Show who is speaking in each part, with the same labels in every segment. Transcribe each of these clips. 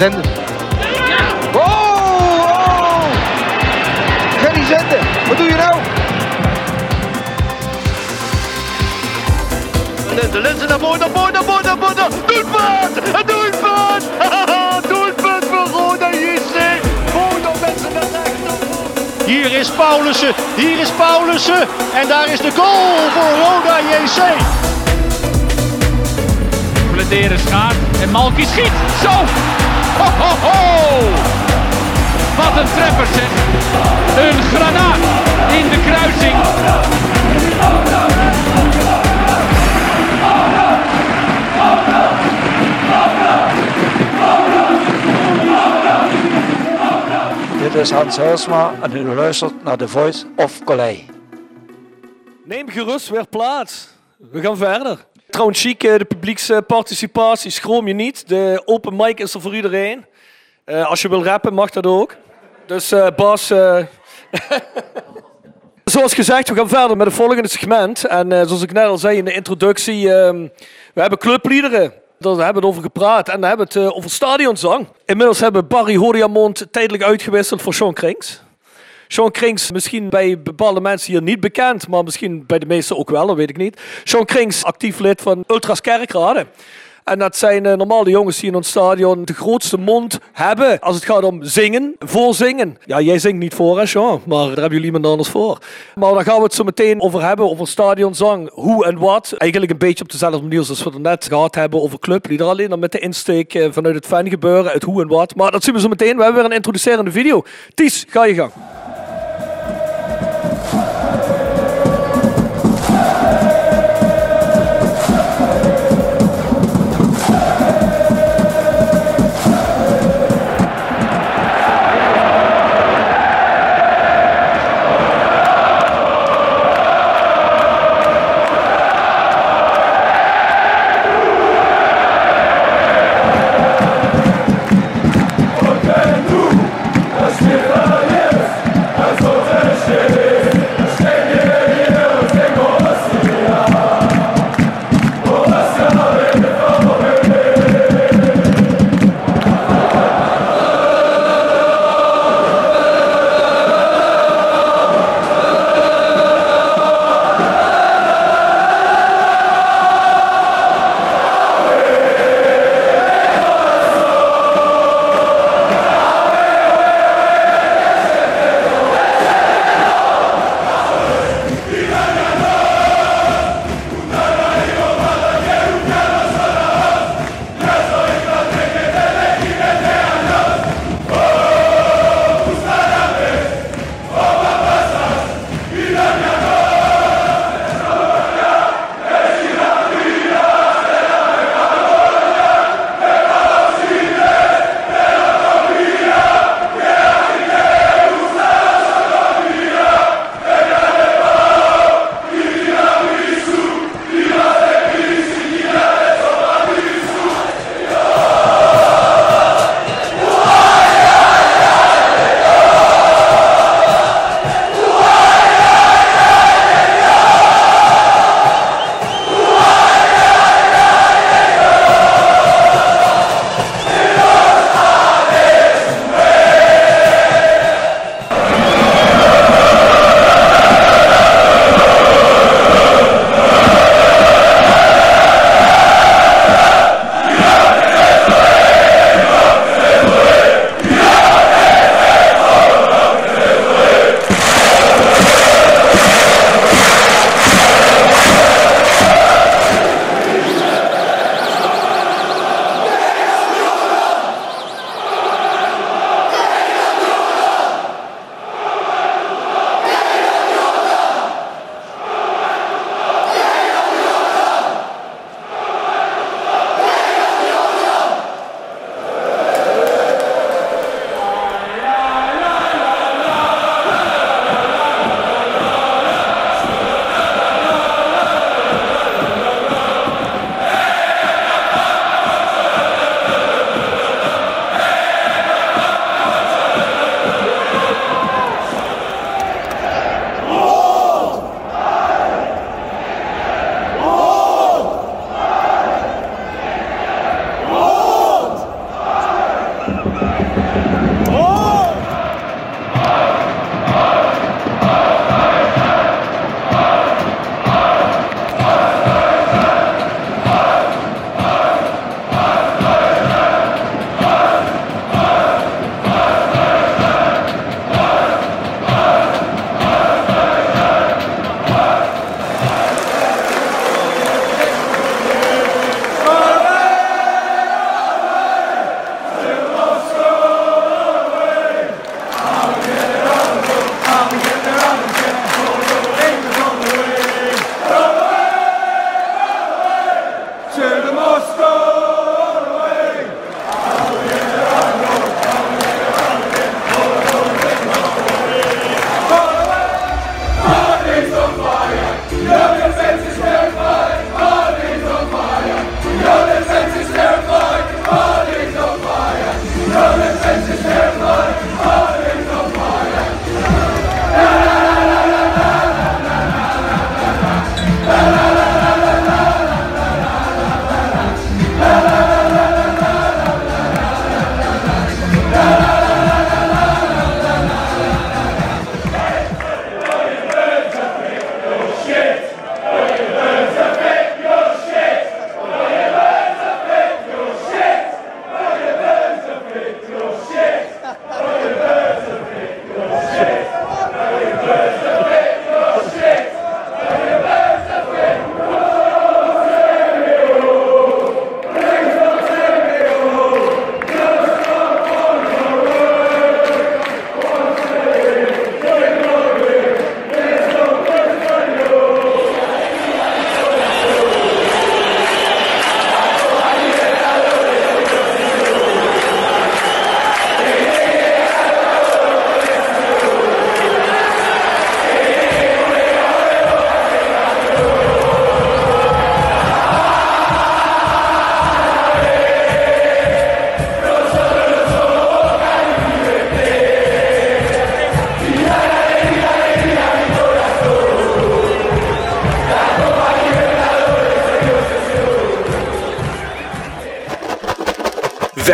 Speaker 1: Zenden. Oh, oh! Gerry Zenden, wat doe je nou?
Speaker 2: De lenzen naar voren, naar voren, naar voren, naar voren. Doelpunt! Een doelpunt! doelpunt voor Roda JC. Roda mensen naar rechts.
Speaker 3: Hier is Paulussen, hier is Paulussen. En daar is de goal voor Roda JC. Bladeren schaart en Malky schiet. Zo! Ho, ho, ho! Wat een treffer zeg. Een granaat in de kruising.
Speaker 4: Dit is Hans Huisma en u luistert naar The Voice of Calais.
Speaker 5: Neem gerust weer plaats. We gaan verder. Trouwens, chic, de publieksparticipatie. Schroom je niet. De open mic is er voor iedereen. Eh, als je wil rappen, mag dat ook. Dus eh, Bas... eh, Zoals gezegd, we gaan verder met het volgende segment. En zoals ik net al zei in de introductie, ehm, we hebben clubliederen. Daar hebben we het over gepraat. En dan hebben we het over stadionzang. Inmiddels hebben Barry Hodiamond tijdelijk uitgewisseld voor Sean Krings. Sean Krings, misschien bij bepaalde mensen hier niet bekend, maar misschien bij de meesten ook wel, dat weet ik niet. Sean Krings, actief lid van Ultras Kerkrade. En dat zijn eh, normaal de jongens die in ons stadion de grootste mond hebben als het gaat om zingen, voorzingen. Ja, jij zingt niet voor, hè, maar daar hebben jullie iemand anders voor. Maar daar gaan we het zo meteen over hebben, over stadionzang, hoe en wat. Eigenlijk een beetje op dezelfde manier zoals we het net gehad hebben over clublieder. Alleen dan met de insteek eh, vanuit het fangebeuren, het hoe en wat. Maar dat zien we zo meteen. We hebben weer een introducerende video. Ties, ga je gang.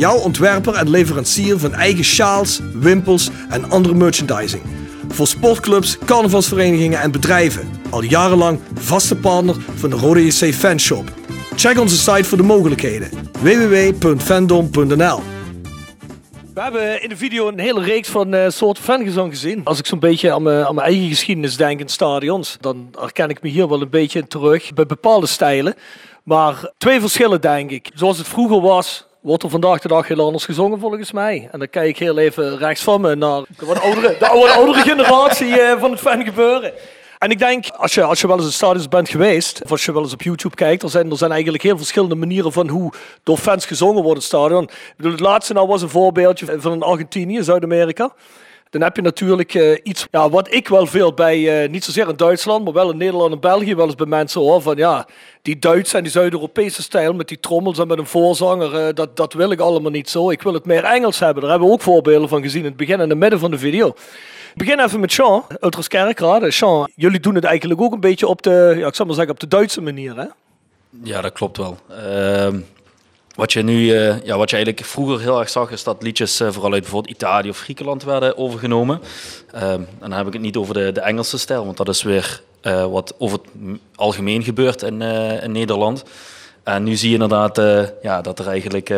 Speaker 5: Jouw ontwerper en leverancier van eigen sjaals, wimpels en andere merchandising. Voor sportclubs, carnavalsverenigingen en bedrijven. Al jarenlang vaste partner van de Rode JC Fanshop. Check onze site voor de mogelijkheden. www.fandom.nl we hebben in de video een hele reeks van uh, soorten fangezang gezien. Als ik zo'n beetje aan mijn, eigen geschiedenis denk in stadions, dan herken ik me hier wel een beetje terug bij bepaalde stijlen. Maar twee verschillen denk ik. Zoals het vroeger was, wordt er vandaag de dag heel anders gezongen volgens mij. En dan kijk ik heel even rechts van me naar de wat oudere, de oudere generatie uh, van het fan gebeuren. En ik denk, als je, als je wel eens in stadions bent geweest, of als je wel eens op YouTube kijkt, er zijn, er zijn eigenlijk heel verschillende manieren van hoe door fans gezongen wordt in het stadion. Ik bedoel, het laatste nou was een voorbeeldje van een Argentinië, Zuid-Amerika. Dan heb je natuurlijk uh, iets ja, wat ik wel veel bij, uh, niet zozeer in Duitsland, maar wel in Nederland en België wel eens bij mensen hoor. Van ja, die Duitse en die Zuid-Europese stijl met die trommels en met een voorzanger, uh, dat, dat wil ik allemaal niet zo. Ik wil het meer Engels hebben. Daar hebben we ook voorbeelden van gezien in het begin en in het midden van de video. Ik begin even met Sean, Ultras Kerkrade. Sean, jullie doen het eigenlijk ook een beetje op de, ja, ik zal maar zeggen, op de Duitse manier, hè?
Speaker 6: Ja, dat klopt wel. Uh, wat je nu, uh, ja, wat je eigenlijk vroeger heel erg zag, is dat liedjes uh, vooral uit bijvoorbeeld Italië of Griekenland werden overgenomen. Ehm, en dan heb ik het niet over de, de Engelse stijl, want dat is weer uh, wat over het algemeen gebeurt in, Nederland. En nu zie je inderdaad ja, dat er eigenlijk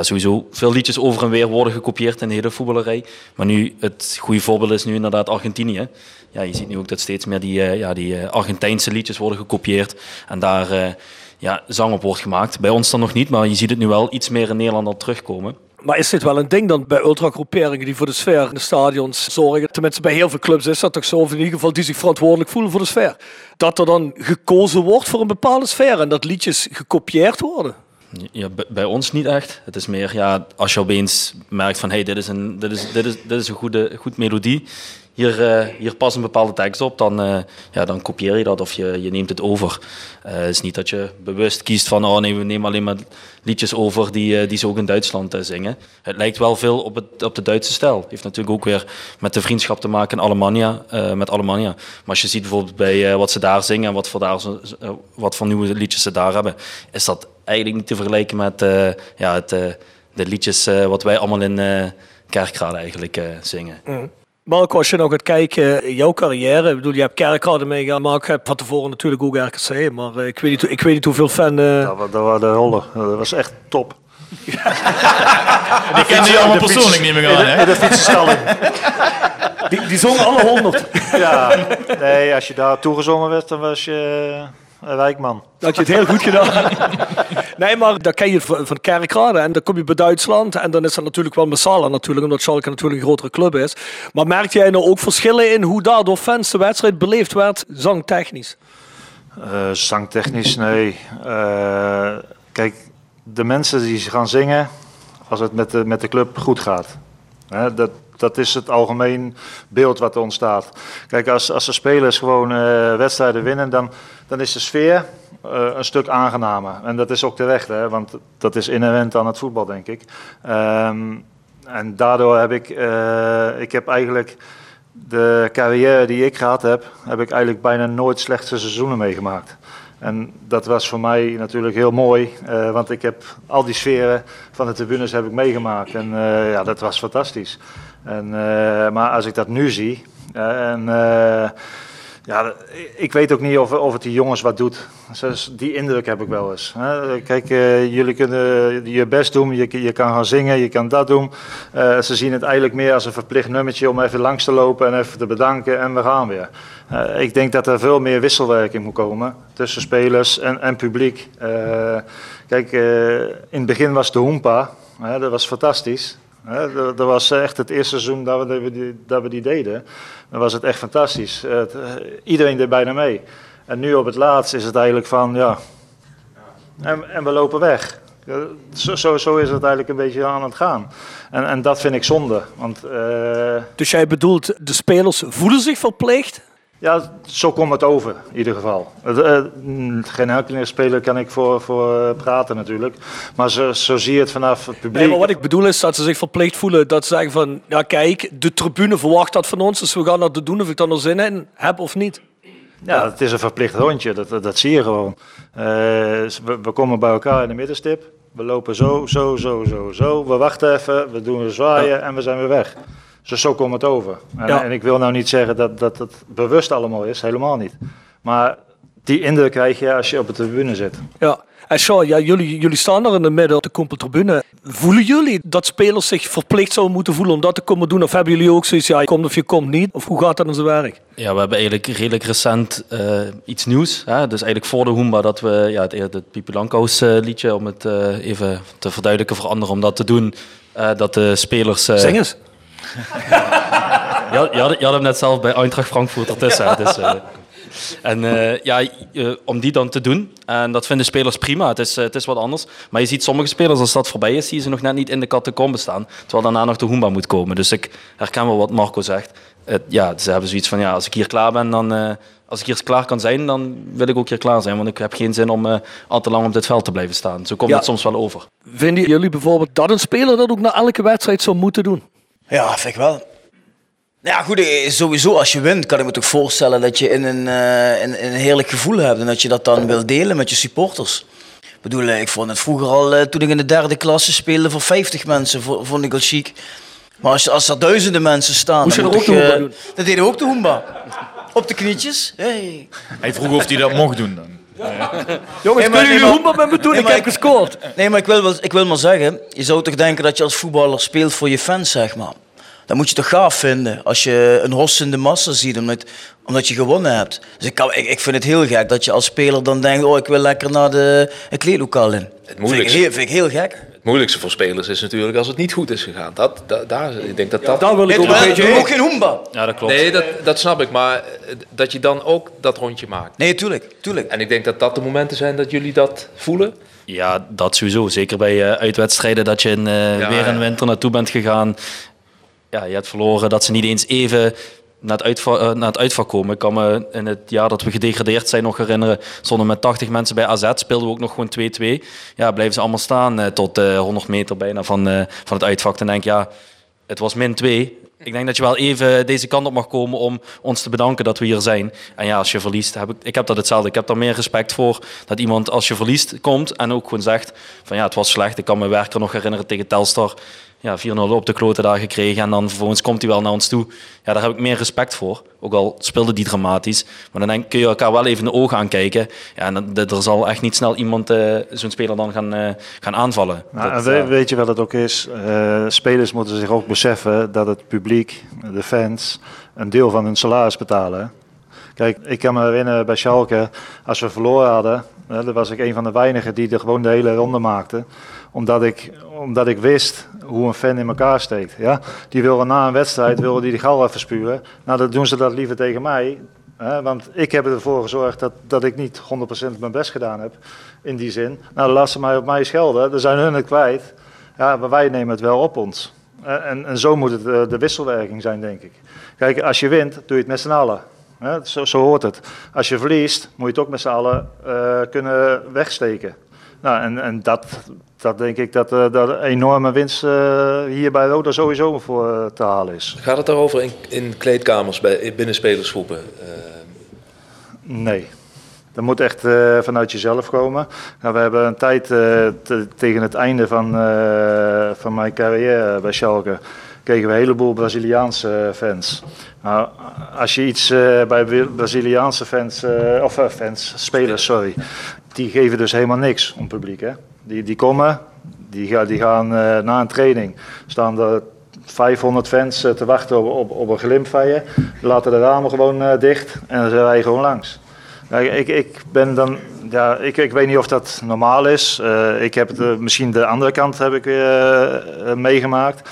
Speaker 6: sowieso veel liedjes over en weer worden gekopieerd in de hele voetballerij. Maar nu, het goede voorbeeld is nu inderdaad Argentinië. Ja, je ziet nu ook dat steeds meer die, ja, die Argentijnse liedjes worden gekopieerd. En daar ja, zang op wordt gemaakt. Bij ons dan nog niet, maar je ziet het nu wel iets meer in Nederland al terugkomen.
Speaker 5: Maar is dit wel een ding dan bij ultragroeperingen die voor de sfeer in de stadions zorgen? Tenminste, bij heel veel clubs is dat toch zo, of in ieder geval die zich verantwoordelijk voelen voor de sfeer. Dat er dan gekozen wordt voor een bepaalde sfeer en dat liedjes gekopieerd worden?
Speaker 6: Ja, bij ons niet echt. Het is meer, ja, als je opeens merkt van, hey, dit is een, dit is, dit is, dit is een goede, goed melodie hier, uh, hier past een bepaalde tekst op, dan, uh, ja, dan kopieer je dat of je, je neemt het over. Uh, het is niet dat je bewust kiest van, oh nee, we nemen alleen maar liedjes over die, die ze ook in Duitsland zingen. Het lijkt wel veel op, het, op de Duitse stijl. Heeft natuurlijk ook weer met de vriendschap te maken in Alemannia, met Alemannia. Maar als je ziet bijvoorbeeld bij wat ze daar zingen en wat voor, daar, wat nieuwe liedjes ze daar hebben, is dat eigenlijk niet te vergelijken met ja, het, de liedjes wat wij allemaal in Kerkrade eigenlijk zingen. Mm.
Speaker 5: Marco, als je nog gaat kijken in jouw carrière, ik bedoel, je hebt Kerkrade meegemaakt, maar ik heb van tevoren natuurlijk ook RKC, maar uh, ik, weet niet, ik weet niet hoeveel fan... Uh...
Speaker 7: Dat, dat waren de holle, dat was echt top.
Speaker 8: die kende je allemaal persoonlijk niet meer aan, hè?
Speaker 7: De, de fietsenstalling.
Speaker 5: die, die zongen alle honderd.
Speaker 7: ja, nee, als je daar toegezongen werd, dan was je... Een wijkman.
Speaker 5: Dat je het heel goed gedaan. Nee, maar dan ken je van, van Kerkrade en dan kom je bij Duitsland en dan is dat natuurlijk wel massaler natuurlijk, omdat Schalke natuurlijk een grotere club is. Maar merkte jij nou ook verschillen in hoe daar door fans de wedstrijd beleefd werd, zangtechnisch?
Speaker 7: Uh, zangtechnisch, nee. Uh, kijk, de mensen die gaan zingen, als het met de, met de club goed gaat. Hè, dat, dat is het algemeen beeld wat er ontstaat. Kijk, als, als de spelers gewoon uh, wedstrijden winnen, dan, dan is de sfeer uh, een stuk aangenamer. En dat is ook terecht, hè, want dat is inherent aan het voetbal, denk ik. Um, en daardoor heb ik, uh, ik heb eigenlijk de carrière die ik gehad heb, heb ik eigenlijk bijna nooit slechte seizoenen meegemaakt. En dat was voor mij natuurlijk heel mooi, uh, want ik heb al die sferen van de tribunes heb ik meegemaakt. En ja, dat was fantastisch. En, maar als ik dat nu zie, en ja, ik weet ook niet of, of het die jongens wat doet. Die indruk heb ik wel eens. Kijk, uh, jullie kunnen je best doen, je, je kan gaan zingen, je kan dat doen. Uh, ze zien het eigenlijk meer als een verplicht nummertje om even langs te lopen en even te bedanken en we gaan weer. Uh, ik denk dat er veel meer wisselwerking moet komen tussen spelers en, en publiek. kijk, in het begin was de Hoempa, dat was fantastisch. Dat was echt het eerste seizoen dat we die, dat we die deden. Dan was het echt fantastisch. Eh, iedereen deed bijna mee. En nu op het laatst is het eigenlijk van, ja... En, en we lopen weg. Eh, Zo, zo, zo is het eigenlijk een beetje aan het gaan. En, en dat vind ik zonde. Want eh,
Speaker 5: Dus jij bedoelt, de spelers voelen zich verplicht?
Speaker 7: Ja, zo komt het over, in ieder geval. Eh, mm, geen enkele speler kan ik voor, voor eh, praten natuurlijk. Maar zo, zo zie je het vanaf het publiek.
Speaker 5: Nee, maar wat ik bedoel is dat ze zich verplicht voelen. Dat ze zeggen van, ja kijk, de tribune verwacht dat van ons. Dus we gaan dat doen of ik dan er zin in heb of niet.
Speaker 7: Ja, het is een verplicht rondje, dat, dat, zie je gewoon. Eh, we, we komen bij elkaar in de middenstip. We lopen zo, zo, zo, zo, zo. We wachten even, we doen een zwaaien en we zijn weer weg. Dus zo komt het over. En,
Speaker 5: Ja.
Speaker 7: en ik wil nou niet zeggen dat, dat het bewust allemaal is, helemaal niet. Maar die indruk krijg je als je op de tribune zit.
Speaker 5: Ja. En Sean, ja, jullie, jullie staan er in de midden op de Kompeltribune. Voelen jullie dat spelers zich verplicht zouden moeten voelen om dat te komen doen? Of hebben jullie ook zoiets, ja, je komt of je komt niet? Of hoe gaat dat in zijn werk?
Speaker 6: Ja, we hebben eigenlijk redelijk recent eh, iets nieuws. Hè? Dus eigenlijk voor de Hoomba dat we ja, het, het Pipi Langkous eh, liedje, om het eh, even te verduidelijken voor anderen, om dat te doen. eh, dat de spelers... eh,
Speaker 5: Zing eens.
Speaker 6: Je had, je, hem net zelf bij Eintracht Frankfurt ertussen. dus, eh, en eh, ja, eh, om die dan te doen. En dat vinden spelers prima. Het is, het is wat anders. Maar je ziet sommige spelers, als dat voorbij is, zie je ze nog net niet in de catacombe staan. Terwijl daarna nog de Hoomba moet komen. Dus ik herken wel wat Marco zegt. Ja, ze hebben zoiets van, ja, als ik hier klaar ben, dan... als ik hier klaar kan zijn, dan wil ik ook hier klaar zijn. Want ik heb geen zin om al te lang op dit veld te blijven staan. Zo komt
Speaker 5: Ja.
Speaker 6: het soms wel over.
Speaker 5: Vinden jullie bijvoorbeeld dat een speler dat ook na elke wedstrijd zou moeten doen?
Speaker 9: Ja, vind ik wel. Ja, goed, eh, sowieso als je wint kan ik me toch voorstellen dat je in een, eh, in, in een heerlijk gevoel hebt en dat je dat dan wil delen met je supporters. Ik bedoel, eh, ik vond het vroeger al, toen ik in de derde klasse speelde voor 50 mensen, vo- vond ik al chic. Maar als, als er duizenden mensen staan,
Speaker 5: Moest je
Speaker 9: dan
Speaker 5: er
Speaker 9: moet
Speaker 5: ook de doen?
Speaker 9: Dat deden we ook de Hoomba. Op de knietjes. Hey.
Speaker 8: Hij vroeg of hij dat mocht doen dan.
Speaker 5: Jongens, kunnen jullie Hoemba met me doen?
Speaker 9: Nee,
Speaker 5: ik heb
Speaker 9: ik-
Speaker 5: gescoord.
Speaker 9: Nee, maar ik wil, wel, ik wil maar zeggen, je zou toch denken dat je als voetballer speelt voor je fans, zeg maar. Dat moet je toch gaaf vinden als je een host in de massa ziet omdat, omdat je gewonnen hebt. Dus ik, kan, ik, ik vind het heel gek dat je als speler dan denkt, oh ik wil lekker naar de, het kleedlokaal in. Het
Speaker 10: moeilijkste.
Speaker 9: Vind ik, heel, vind ik heel gek.
Speaker 10: Het moeilijkste voor spelers is natuurlijk als het niet goed is gegaan. Dat, dat, daar, ik denk dat dat...
Speaker 5: Daar wil ik ook een beetje
Speaker 9: ook geen hoemba.
Speaker 6: Ja, dat klopt.
Speaker 10: Nee, dat, dat snap ik. Maar eh, dat je dan ook dat rondje maakt.
Speaker 9: Nee, tuurlijk, tuurlijk.
Speaker 10: En ik denk dat dat de momenten zijn dat jullie dat voelen.
Speaker 6: Ja, dat sowieso. Zeker bij eh, uitwedstrijden dat je in, eh,
Speaker 10: Ja,
Speaker 6: weer
Speaker 10: ja.
Speaker 6: winter naartoe bent gegaan. Ja, je hebt verloren dat ze niet eens even naar het, uitva eh, het komen. Ik kan me in het jaar dat we gedegradeerd zijn nog herinneren. Stonden met 80 mensen bij AZ, speelden we ook nog gewoon 2-2. Ja, blijven ze allemaal staan eh, tot eh 100 meter bijna van, eh, van het uitvak. Dan denk ja, het was min 2. Ik denk dat je wel even deze kant op mag komen om ons te bedanken dat we hier zijn. En ja, als je verliest, heb ik, ik heb dat hetzelfde. Ik heb daar meer respect voor dat iemand als je verliest komt en ook gewoon zegt van ja, het was slecht. Ik kan me werker nog herinneren tegen Telstar. Ja, 4-0 op de kloten daar gekregen en dan vervolgens komt hij wel naar ons toe. Ja, daar heb ik meer respect voor. Ook al speelde die dramatisch. Maar dan denk, kun je elkaar wel even in de ogen aankijken. Ja, en dan- er zal echt niet snel iemand, eh, zo'n speler dan gaan, eh, gaan aanvallen.
Speaker 7: Nou,
Speaker 6: Dat,
Speaker 7: we-
Speaker 6: eh,
Speaker 7: weet je wat het ook is? Spelers moeten zich ook beseffen dat het publiek, de fans, een deel van hun salaris betalen. Kijk, ik kan me herinneren bij Schalke, als we verloren hadden, dan was ik een van de weinigen die er gewoon de hele ronde maakte. Omdat ik, omdat ik wist hoe een fan in elkaar steekt. Ja? Die willen na een wedstrijd willen die de gal even spuren. Nou, dan doen ze dat liever tegen mij. Hè? Want ik heb ervoor gezorgd dat, dat ik niet 100% mijn best gedaan heb. In die zin. Nou, laten ze mij op mij schelden. Dan zijn hun het kwijt. Ja, maar wij nemen het wel op ons. En, en zo moet het eh, de wisselwerking zijn, denk ik. Kijk, als je wint, doe je het met z'n allen. Zo, zo hoort het. Als je verliest, moet je het ook met z'n allen eh, kunnen wegsteken. Nou, en, en dat, dat denk ik dat, eh, dat een enorme winst eh, hier bij Roda sowieso voor eh, te halen is.
Speaker 10: Gaat het daarover in, in kleedkamers bij, binnen spelersgroepen?
Speaker 7: Nee. Dat moet echt vanuit jezelf komen. Nou, we hebben een tijd te- tegen het einde van, van mijn carrière bij Schalke kregen we een heleboel Braziliaanse fans. Nou, als je iets bij Bra- Braziliaanse fans, of fans, spelers, sorry, die geven dus helemaal niks om publiek. Hè? Die, die komen, die, gaan, die gaan eh, na een training, staan er 500 fans eh, te wachten op, op, een glimp laten de ramen gewoon eh, dicht en dan zijn wij gewoon langs. Nou, ik, ik ben dan, ja, ik, ik weet niet of dat normaal is. Ik heb eh, misschien de andere kant heb ik eh, meegemaakt.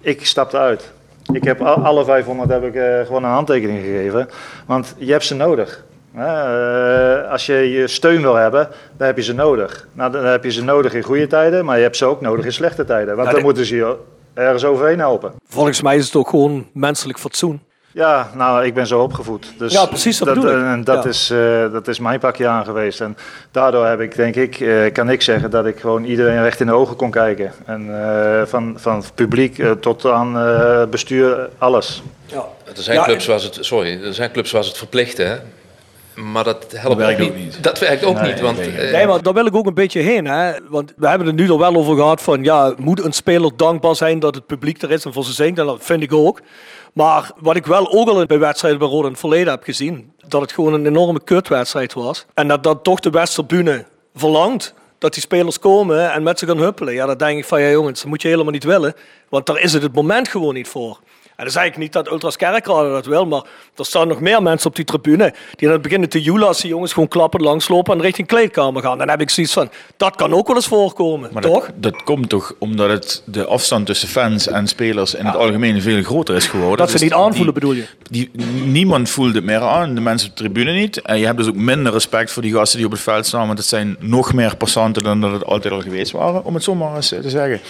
Speaker 7: Ik stapte uit. Ik heb al- alle 500 heb ik gewoon een handtekening gegeven, want je hebt ze nodig. Eh, als je je steun wil hebben, dan heb je ze nodig. Nou, dan heb je ze nodig in goede tijden, maar je hebt ze ook nodig in slechte tijden. Want
Speaker 5: Ja,
Speaker 7: dan
Speaker 5: de-
Speaker 7: moeten ze je ergens overheen helpen.
Speaker 5: Volgens mij is het ook gewoon menselijk fatsoen.
Speaker 7: Ja, nou, ik ben zo opgevoed. Dus
Speaker 5: Ja, precies, dat bedoel ik.
Speaker 7: En dat,
Speaker 5: Ja.
Speaker 7: is, eh, dat is mijn pakje aan geweest. En daardoor heb ik, denk ik, eh, kan ik zeggen dat ik gewoon iedereen recht in de ogen kon kijken. En eh, van, van publiek eh, tot aan eh, bestuur, alles.
Speaker 10: Er zijn,
Speaker 5: Ja,
Speaker 10: clubs waar ze het, sorry, er zijn clubs waar ze het verplichten, hè? Maar dat helpt
Speaker 8: Dat
Speaker 10: ook
Speaker 8: ook
Speaker 10: niet.
Speaker 8: niet.
Speaker 10: Dat werkt ook
Speaker 8: Nee,
Speaker 10: niet, want...
Speaker 8: nee,
Speaker 10: eh,
Speaker 5: Nee, maar daar wil ik ook een beetje heen. Hè? Want we hebben het nu er wel over gehad van... Ja, moet een speler dankbaar zijn dat het publiek er is en voor ze zingt? En dat vind ik ook. Maar wat ik wel ook al bij wedstrijden bij Roda in het verleden heb gezien... dat het gewoon een enorme kutwedstrijd was. En dat, dat toch de Westerbune verlangt dat die spelers komen en met ze gaan huppelen. Ja, dan denk ik van, ja jongens, dat moet je helemaal niet willen. Want daar is het het moment gewoon niet voor. En dan zeg ik niet dat Ultras Kerkrade dat wil, maar er staan nog meer mensen op die tribune die dan beginnen te joelen als die jongens gewoon klappen langslopen en richting kleedkamer gaan. Dan heb ik zoiets van, dat kan ook wel eens voorkomen,
Speaker 8: Maar
Speaker 5: toch?
Speaker 8: dat, dat komt toch omdat het, de afstand tussen fans en spelers in het algemeen veel groter is geworden.
Speaker 5: Dat ze
Speaker 8: Dus
Speaker 5: niet aanvoelen,
Speaker 8: die-
Speaker 5: bedoel je?
Speaker 8: Die, niemand voelt het meer aan, de mensen op de tribune niet. En je hebt dus ook minder respect voor die gasten die op het veld staan, want het zijn nog meer passanten dan dat het altijd al geweest waren, om het zo maar eens te zeggen.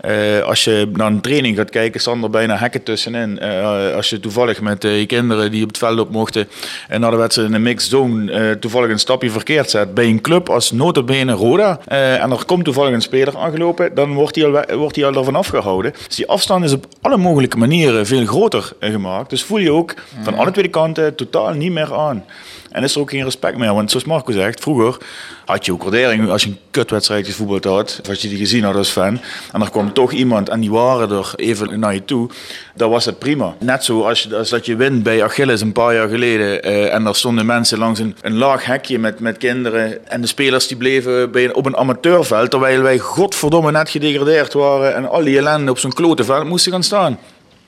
Speaker 8: Eh, als je naar een training gaat kijken, staan er bijna hekken tussenin. Eh, als je toevallig met eh, je kinderen die op het veld op mochten en naar de wedstrijd in een mixed zone eh, toevallig een stapje verkeerd zet bij een club als notabene Roda en er komt toevallig een speler aangelopen, dan wordt hij al, wordt hij al ervan afgehouden. Dus die afstand is op alle mogelijke manieren veel groter gemaakt. Dus voel je ook van alle twee kanten totaal niet meer aan. En is er ook geen respect meer. Want zoals Marco zegt, vroeger had je ook waardering als je een kutwedstrijd gevoetbald had. Of als je die gezien had als fan. En er kwam toch iemand en die waren er even naar je toe. Dan was het prima. Net zo als, je, dat je wint bij Achilles een paar jaar geleden. eh, en er stonden mensen langs een, laag hekje met, met kinderen. En de spelers die bleven bij, op een amateurveld. Terwijl wij godverdomme net gedegradeerd waren. En al die ellende op zo'n klote veld moesten gaan staan.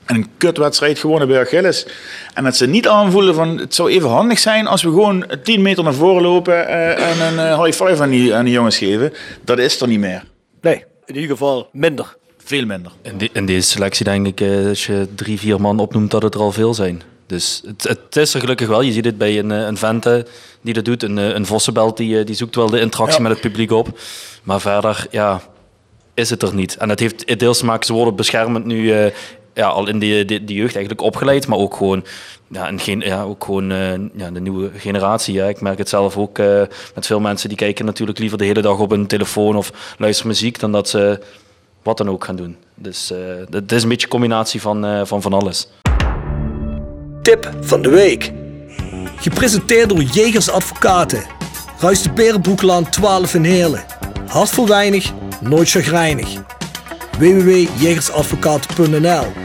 Speaker 8: En een kutwedstrijd gewonnen bij Achilles. En dat ze niet aanvoelen van het zou even handig zijn als we gewoon 10 meter naar voren lopen eh, en een eh, high five aan die, aan die jongens geven. Dat is er niet meer.
Speaker 5: Nee, in ieder geval minder.
Speaker 8: Veel minder.
Speaker 6: In, deze selectie denk ik, eh, als je drie, vier man opnoemt, dat het er al veel zijn. Dus het, het is er gelukkig wel. Je ziet het bij een, een Vente die dat doet. Een, een Vossenbelt die, die zoekt wel de interactie
Speaker 5: Ja.
Speaker 6: met het publiek op. Maar verder, ja, is het er niet. En dat heeft deels te maken, ze worden beschermend nu eh, ja, al in die, die jeugd eigenlijk opgeleid. Maar ook gewoon, ja, een gen, ja, ook gewoon eh, ja, de nieuwe generatie. Ja. Ik merk het zelf ook eh, met veel mensen die kijken natuurlijk liever de hele dag op hun telefoon of luisteren muziek dan dat ze wat dan ook gaan doen. Dus eh het is een beetje een combinatie van, van van alles.
Speaker 5: Tip van de week. Gepresenteerd door Jegers Advocaten. Ruist de Berenbroeklaan 12 in Heerlen. Hart voor weinig, nooit chagrijnig. www.jegersadvocaten.nl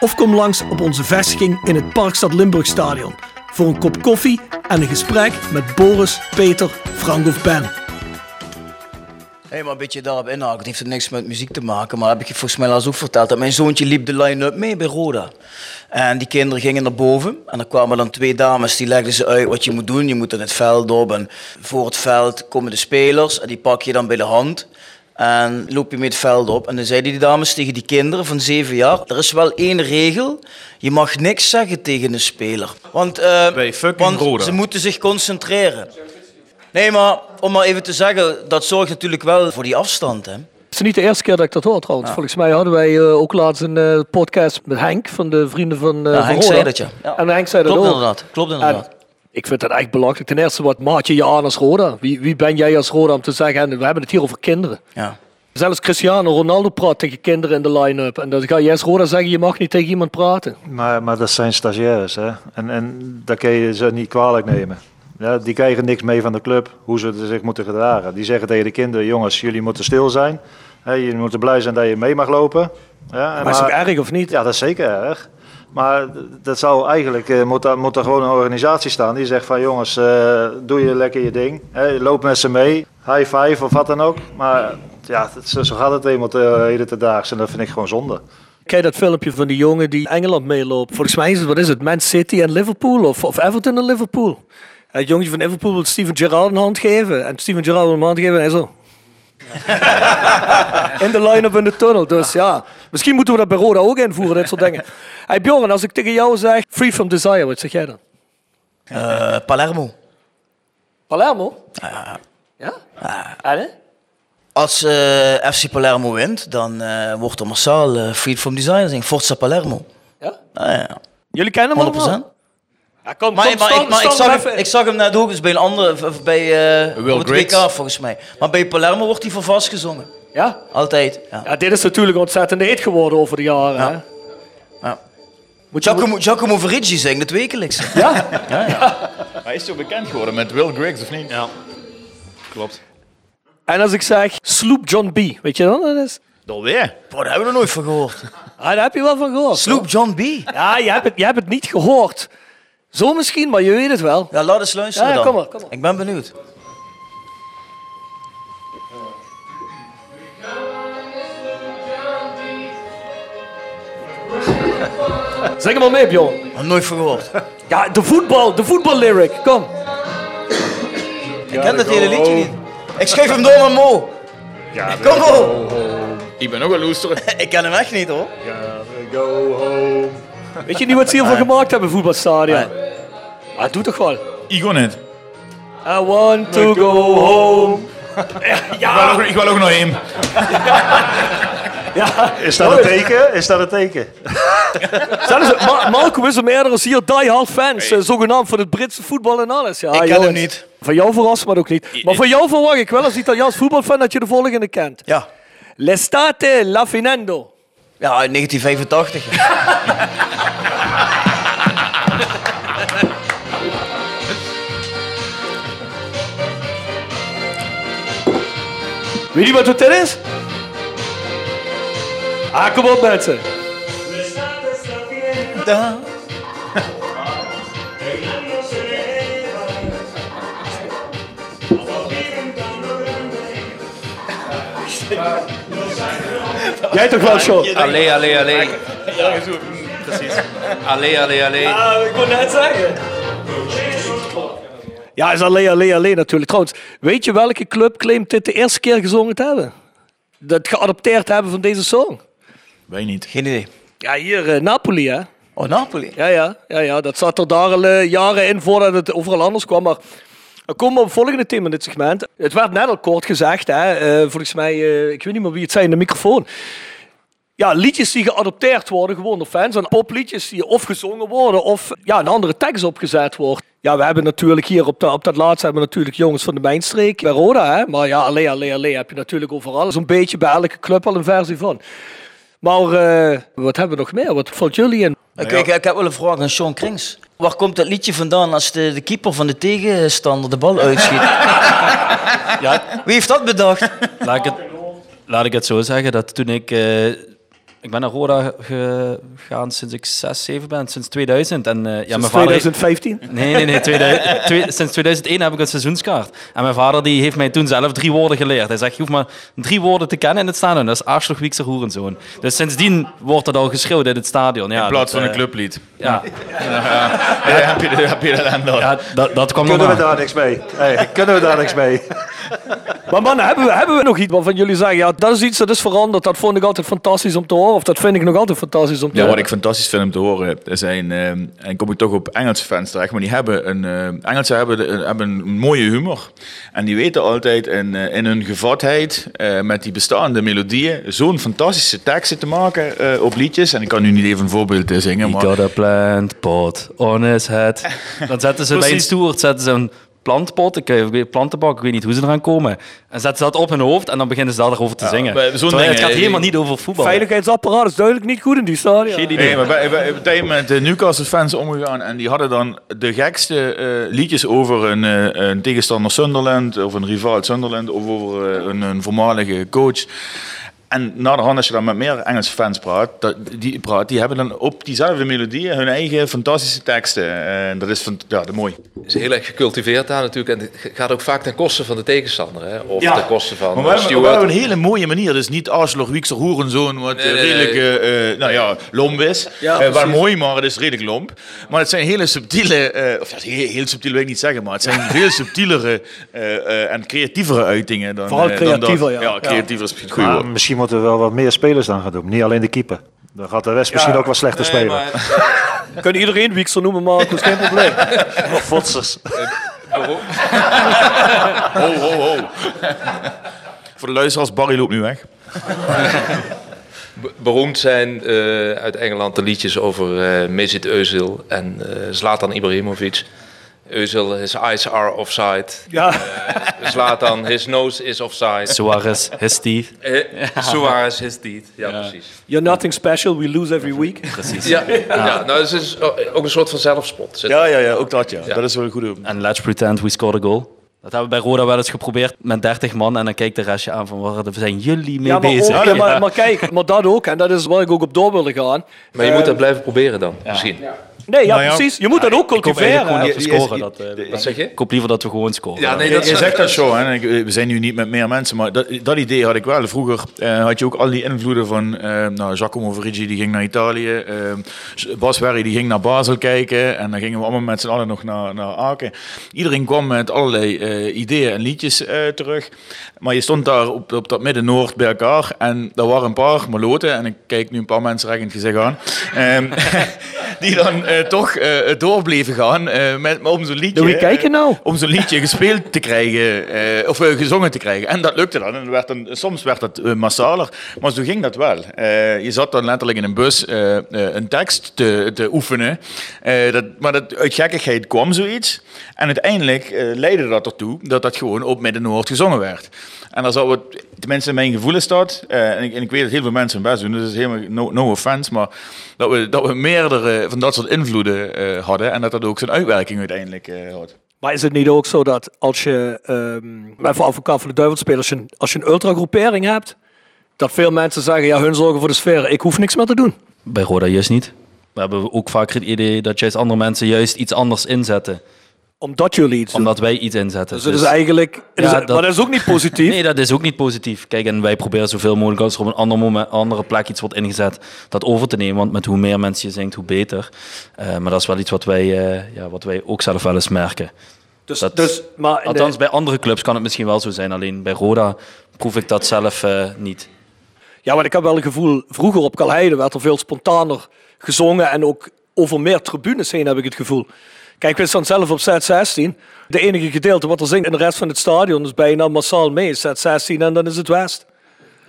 Speaker 5: of kom langs op onze vestiging in het Parkstad Limburg Stadion voor een kop koffie en een gesprek met Boris, Peter, Frank of Ben.
Speaker 9: Hé, maar een beetje daarop inhaken. Het heeft er niks met muziek te maken, maar heb ik je volgens mij ook verteld. Dat mijn zoontje liep de line-up mee bij Roda. En die kinderen gingen naar boven. En er kwamen dan twee dames, die legden ze uit wat je moet doen. Je moet in het veld op en voor het veld komen de spelers. En die pak je dan bij de hand. En loop je mee het veld op. En dan zeiden die dames tegen die kinderen van zeven jaar... Er is wel één regel. Je mag niks zeggen tegen een speler. Want, eh,
Speaker 8: Bij fucking
Speaker 9: want ze moeten zich concentreren. Nee, maar om maar even te zeggen, dat zorgt natuurlijk wel voor die afstand. Hè?
Speaker 5: Het is niet de eerste keer dat ik dat hoor trouwens. Volgens mij hadden wij eh, ook laatst een eh, podcast met Henk van de Vrienden van, eh
Speaker 9: Ja,
Speaker 5: van
Speaker 9: Henk
Speaker 5: Roda.
Speaker 9: zei dat, ja. Ja.
Speaker 5: En Henk zei dat
Speaker 9: Klopt
Speaker 5: ook.
Speaker 9: inderdaad, klopt inderdaad.
Speaker 5: En ik vind dat echt belachelijk. Ten eerste, wat maak je je aan als Roda? Wie, wie ben jij als Roda om te zeggen, en we hebben het hier over kinderen.
Speaker 9: Ja.
Speaker 5: Zelfs Cristiano Ronaldo praat tegen kinderen in de line-up. En dan ga je als Roda zeggen, je mag niet tegen iemand praten.
Speaker 7: Maar, maar dat zijn stagiaires, hè? En, en dat kun je ze niet kwalijk nemen. Ja, die krijgen niks mee van de club, hoe ze zich moeten gedragen. Die zeggen tegen de kinderen, jongens, jullie moeten stil zijn. Hè, jullie moeten blij zijn dat je mee mag lopen. Ja, en
Speaker 5: Maar is het erg of niet?
Speaker 7: Ja, dat is zeker erg. Maar dat zou eigenlijk, eh, moet, daar, moet er gewoon een organisatie staan die zegt van jongens, eh, doe je lekker je ding. Loop met ze mee, high five of wat dan ook. Maar ja, dat, zo gaat het eenmaal de heden te en dat vind ik gewoon zonde.
Speaker 5: Kijk dat filmpje van die jongen die Engeland meeloopt. Volgens mij is het, wat is het, Man City en Liverpool of, of Everton en Liverpool. Het jongetje van Liverpool wil Steven Gerrard een hand geven. En Steven Gerrard wil hem een hand geven en hij zo. in de line-up in de tunnel. Dus ja, misschien moeten we dat bij Roda ook invoeren, dit soort dingen. Hey Bjorn, als ik tegen jou zeg Free From Desire, wat zeg jij dan?
Speaker 9: Eh, Palermo.
Speaker 5: Palermo? Ja? En, hè?
Speaker 9: Als eh, FC Palermo wint, dan eh, wordt er massaal Freed from Desire zingen. Forza Palermo.
Speaker 5: Ja?
Speaker 9: Ah, ja.
Speaker 5: Jullie kennen hem
Speaker 9: 100%.
Speaker 5: allemaal? Ja, kom,
Speaker 9: Maar,
Speaker 5: kom,
Speaker 9: maar,
Speaker 5: stand-
Speaker 9: ik, maar ik,
Speaker 5: stand
Speaker 9: zag
Speaker 5: hem
Speaker 9: hem,
Speaker 5: even.
Speaker 9: ik zag hem net ook eens bij een andere, bij eh
Speaker 8: Will.
Speaker 9: WK volgens mij. Maar bij Palermo wordt hij voor vast gezongen.
Speaker 5: Ja?
Speaker 9: Altijd. Ja.
Speaker 5: Ja, dit is natuurlijk ontzettend heet geworden over de jaren. Hè?
Speaker 9: Ja.
Speaker 5: Moet
Speaker 9: Giacomo, Giacomo Veriggi zingt het wekelijks.
Speaker 5: Ja?
Speaker 8: Hij is zo bekend geworden met Will Griggs, of niet?
Speaker 6: Ja, klopt.
Speaker 5: En als ik zeg Sloop John B, weet je dan wat dat is?
Speaker 8: Alweer?
Speaker 9: Boah, daar hebben we er nooit van gehoord.
Speaker 5: Ah, daar heb je wel van gehoord.
Speaker 9: Sloop John B.
Speaker 5: Ja, je hebt, het, je hebt het niet gehoord. Zo misschien, maar je weet het wel.
Speaker 9: Ja, laat eens luisteren
Speaker 5: Ja,
Speaker 9: dan.
Speaker 5: kom maar, kom maar.
Speaker 9: Ik ben benieuwd.
Speaker 5: Zeg hem maar mee, Bjorn.
Speaker 9: Nooit van gehoord.
Speaker 5: Ja, de voetbal, de voetballyric. Kom.
Speaker 9: Ik ken dat hele liedje niet. Ik schreef hem door naar Mo. Kom op.
Speaker 8: Ik ben ook een loester.
Speaker 9: Ik ken hem echt niet hoor.
Speaker 7: Go home.
Speaker 5: Weet je niet wat ze hiervan gemaakt hebben, voetbalstadion? Ah, doe toch wel.
Speaker 8: Igo niet.
Speaker 5: I want to go home.
Speaker 8: Ik wil ook, ik wil ook nog heen.
Speaker 5: Ja,
Speaker 7: Is dat een teken? Is dat een teken?
Speaker 5: Zelfs, Ma Malcolm is er meerdere als hier die-hard fans, eh, zogenaamd van het Britse voetbal en alles. Ja,
Speaker 9: Ik ken
Speaker 5: jongens.
Speaker 9: hem niet.
Speaker 5: Van jou verrast me ook niet. Maar van jou verwacht ik wel als Italiaans voetbalfan dat je de volgende kent.
Speaker 9: Ja.
Speaker 5: L'estate la finendo.
Speaker 9: Ja, uit 1985.
Speaker 5: Weet je wat het is? Ah, kom op mensen.
Speaker 9: Da.
Speaker 5: Jij toch wel, Sean?
Speaker 10: Allee, allee, allee. Precies. Allee, allee, allee.
Speaker 5: Ah, ik wou net zeggen. Ja, is alleen, alleen, alleen natuurlijk. Trouwens, weet je welke club claimt dit de eerste keer gezongen te hebben? Dat geadopteerd hebben van deze song?
Speaker 8: Wij niet.
Speaker 9: Geen idee.
Speaker 5: Ja, hier, eh, Napoli, hè?
Speaker 9: Oh, Napoli.
Speaker 5: Ja, ja, ja, ja, dat zat er daar al eh, jaren in voordat het overal anders kwam. Maar we komen op het volgende thema in dit segment. Het werd net al kort gezegd, hè, eh, volgens mij, eh, ik weet niet meer wie het zei in de microfoon. Ja, liedjes die geadopteerd worden, gewoon door fans. En popliedjes die of gezongen worden of ja, een andere tekst opgezet wordt. Ja, we hebben natuurlijk hier op, op dat laatste hebben we natuurlijk jongens van de Mijnstreek bij Roda. Hè? Maar ja, alleen, alleen, alleen heb je natuurlijk overal. Zo'n beetje bij elke club al een versie van. Maar eh, wat hebben we nog meer? Wat valt jullie in?
Speaker 9: Ik, ik, ik heb wel een vraag aan Sean Krings. Waar komt dat liedje vandaan als de, de keeper van de tegenstander de bal uitschiet?
Speaker 6: Ja,
Speaker 9: Wie heeft dat bedacht?
Speaker 6: laat ik het, laat ik het zo zeggen, dat toen ik... eh, ik ben naar Roda gegaan sinds ik 6, 7 ben, sinds 2000. En, eh, ja,
Speaker 5: Sinds
Speaker 6: mijn vader,
Speaker 5: 2015?
Speaker 6: Nee, nee, nee. 2000 twee- sinds 2001 heb ik een seizoenskaart. En mijn vader die heeft mij toen zelf drie woorden geleerd. Hij zegt, je hoeft maar drie woorden te kennen in het stadion. Dat is Aarschloch, Wiekse, Hoerenzoon. Dus sindsdien wordt het al geschreeuwd in het stadion. Ja,
Speaker 8: In plaats
Speaker 6: dat,
Speaker 8: van een
Speaker 6: eh,
Speaker 8: clublied.
Speaker 6: Ja,
Speaker 8: Ja, heb je de, heb je ellende al.
Speaker 6: ja dat, dat kwam
Speaker 7: Kunnen we
Speaker 6: normaal.
Speaker 7: daar niks mee? Hey, kunnen we daar niks mee?
Speaker 5: Maar mannen, hebben we, hebben we nog iets waarvan jullie zeggen, ja, dat is iets dat is veranderd. Dat vond ik altijd fantastisch om te horen. Of dat vind ik nog altijd fantastisch om te
Speaker 8: Ja, wat
Speaker 5: horen.
Speaker 8: ik fantastisch vind om te horen, er zijn, eh, en kom ik toch op Engelse fans terecht, maar die hebben een, eh Engelsen hebben, hebben een mooie humor. En die weten altijd in, eh, in hun gevatheid, eh, met die bestaande melodieën, zo'n fantastische teksten te maken eh, op liedjes. En ik kan nu niet even een voorbeeld zingen,
Speaker 6: He
Speaker 8: maar...
Speaker 6: got a plant pot on his head. Dan zetten ze bij een stoert zetten ze een plantpot, ik eh, weet- plantenbak, ik weet niet hoe ze eraan komen. En zetten ze dat op hun hoofd en dan beginnen ze daarover te zingen. Terwijl het gaat
Speaker 8: eh,
Speaker 6: helemaal niet over voetbal.
Speaker 5: Veiligheidsapparaat is duidelijk niet goed in die stadion.
Speaker 6: Geen idee.
Speaker 8: Nee, maar wij, wij wij zijn met de Newcastle fans omgegaan en die hadden dan de gekste eh, liedjes over een, eh, een tegenstander Sunderland of een rivaal Sunderland of over een, een voormalige coach. En na de hand, als je dan met meer Engelse fans praat, die, praat, die hebben dan op diezelfde melodieën hun eigen fantastische teksten. En dat is van, ja, dat is mooi.
Speaker 10: is heel erg gecultiveerd daar natuurlijk. En het gaat ook vaak ten koste van de tegenstander. Hè? Of
Speaker 8: Ja.
Speaker 10: ten koste van
Speaker 8: Maar we hebben, we
Speaker 10: Stewart.
Speaker 8: hebben een hele mooie manier. Dus niet Arschloch, Wiekser, Hoerenzoon, wat
Speaker 10: Nee,
Speaker 8: eh,
Speaker 10: nee,
Speaker 8: redelijk
Speaker 10: nee.
Speaker 8: eh, eh, nou ja, lomp is.
Speaker 10: Ja,
Speaker 8: Eh, wel
Speaker 10: precies.
Speaker 8: mooi, maar het is redelijk lomp. Maar het zijn hele subtiele, eh, of ja, heel, heel subtiel wil ik niet zeggen, maar het zijn veel subtielere eh, eh, en creatievere uitingen. Dan,
Speaker 5: Vooral
Speaker 8: eh, dan dat.
Speaker 5: creatiever, ja.
Speaker 8: Ja, creatiever is misschien het goede
Speaker 7: Maar
Speaker 8: woord.
Speaker 7: misschien moeten we wel wat meer spelers dan gaan doen. Niet alleen de keeper. Dan gaat de rest misschien ook wel slechter
Speaker 10: Nee,
Speaker 7: spelen.
Speaker 10: maar-
Speaker 5: Kunnen iedereen Wiekser noemen, Marcus, geen probleem.
Speaker 7: Of Fotsers.
Speaker 8: Ho, ho, ho. Voor de luisteraars, Barry loopt nu weg.
Speaker 10: Be- Beroemd zijn eh, uit Engeland de liedjes over eh Mesut Özil en eh Zlatan Ibrahimovic. Özil, his eyes are offside.
Speaker 5: Ja.
Speaker 10: Eh, Zlatan, his nose is offside.
Speaker 6: Suarez, his teeth.
Speaker 10: Eh, Suarez, his teeth. Ja, precies.
Speaker 5: You're nothing special, we lose every week.
Speaker 6: Precies.
Speaker 10: Ja, ja. nou, het is ook een soort van zelfspot. Zit-
Speaker 8: Ja, ja, ja, ook dat ja. Dat is wel een goede.
Speaker 6: En let's pretend we scored a goal. Dat hebben we bij Roda wel eens geprobeerd met 30 man. En dan kijkt de restje aan van waar zijn jullie mee
Speaker 5: Ja, maar,
Speaker 6: bezig?
Speaker 5: ook, ja, maar, maar kijk, maar dat ook, en dat is waar ik ook op door wilde gaan.
Speaker 10: Maar je
Speaker 5: Eh,
Speaker 10: moet dat blijven proberen dan, misschien.
Speaker 5: Nee, ja,
Speaker 8: Nou ja,
Speaker 5: precies. Je moet dat ook
Speaker 6: Ik hoop eigenlijk
Speaker 5: cultiveren.
Speaker 6: gewoon
Speaker 8: Je-
Speaker 6: scoren. Dat, eh,
Speaker 10: Wat zeg je?
Speaker 6: ik hoop liever dat we gewoon scoren.
Speaker 10: Ja, nee, dat
Speaker 8: je
Speaker 10: is-
Speaker 8: zegt dat zo, hè? we zijn nu niet met meer mensen, maar dat, dat idee had ik wel. Vroeger eh, had je ook al die invloeden van eh, nou, Giacomo Verigi, die ging naar Italië, eh, Bas Werry, die ging naar Basel kijken en dan gingen we allemaal met z'n allen nog naar, naar Aken. Iedereen kwam met allerlei ideeën en liedjes eh, terug, maar je stond daar op, op dat midden-noord bij elkaar en daar waren een paar maloten, en ik kijk nu een paar mensen recht in het gezicht aan, ehm, die dan eh, toch eh, door bleven gaan eh, met, om zo'n liedje...
Speaker 5: Nou?
Speaker 8: om zo'n liedje gespeeld te krijgen, of gezongen te krijgen. En dat lukte dan. En werd dan soms werd dat massaler, maar zo ging dat wel. Je zat dan letterlijk in een bus een tekst te, te oefenen. Dat, maar dat, uit gekkigheid kwam zoiets. En uiteindelijk leidde dat ertoe dat dat gewoon op Midden-Noord gezongen werd. En dan zou het, tenminste in mijn gevoel is dat, eh, en, ik, en ik weet dat heel veel mensen hun best doen, dus dat is helemaal no, no offense, maar dat we, dat we meerdere van dat soort invloeden eh, hadden en dat dat ook zijn uitwerking uiteindelijk eh, had.
Speaker 5: Maar is het niet ook zo dat als je, um, even advocaat van de duivel spelen, als je, een- als je een ultra-groepering hebt, dat veel mensen zeggen, ja, hun zorgen voor de sfeer, ik hoef niks meer te doen.
Speaker 6: Bij Roda juist niet. We hebben ook vaker het idee dat juist andere mensen juist iets anders inzetten.
Speaker 5: Omdat jullie iets doen.
Speaker 6: Omdat wij iets inzetten.
Speaker 5: Dus het is eigenlijk, het is-
Speaker 6: Ja,
Speaker 5: maar dat is ook niet positief.
Speaker 6: Nee, dat is ook niet positief. Kijk, en wij proberen zoveel mogelijk als er op een ander moment, andere plek iets wordt ingezet, dat over te nemen. Want met hoe meer mensen je zingt, hoe beter. Eh, maar dat is wel iets wat wij, eh, ja, wat wij ook zelf wel eens merken.
Speaker 5: Dus,
Speaker 6: Dat-
Speaker 5: dus, maar de-
Speaker 6: Althans, bij andere clubs kan het misschien wel zo zijn. Alleen bij Roda proef ik dat zelf eh, niet.
Speaker 5: Ja, maar ik heb wel een gevoel, vroeger op Kalheide werd er veel spontaner gezongen en ook over meer tribunes heen heb ik het gevoel. Kijk, we staan zelf op Z16. De enige gedeelte wat er zingt in de rest van het stadion is bijna massaal mee. Z16 en dan is het West.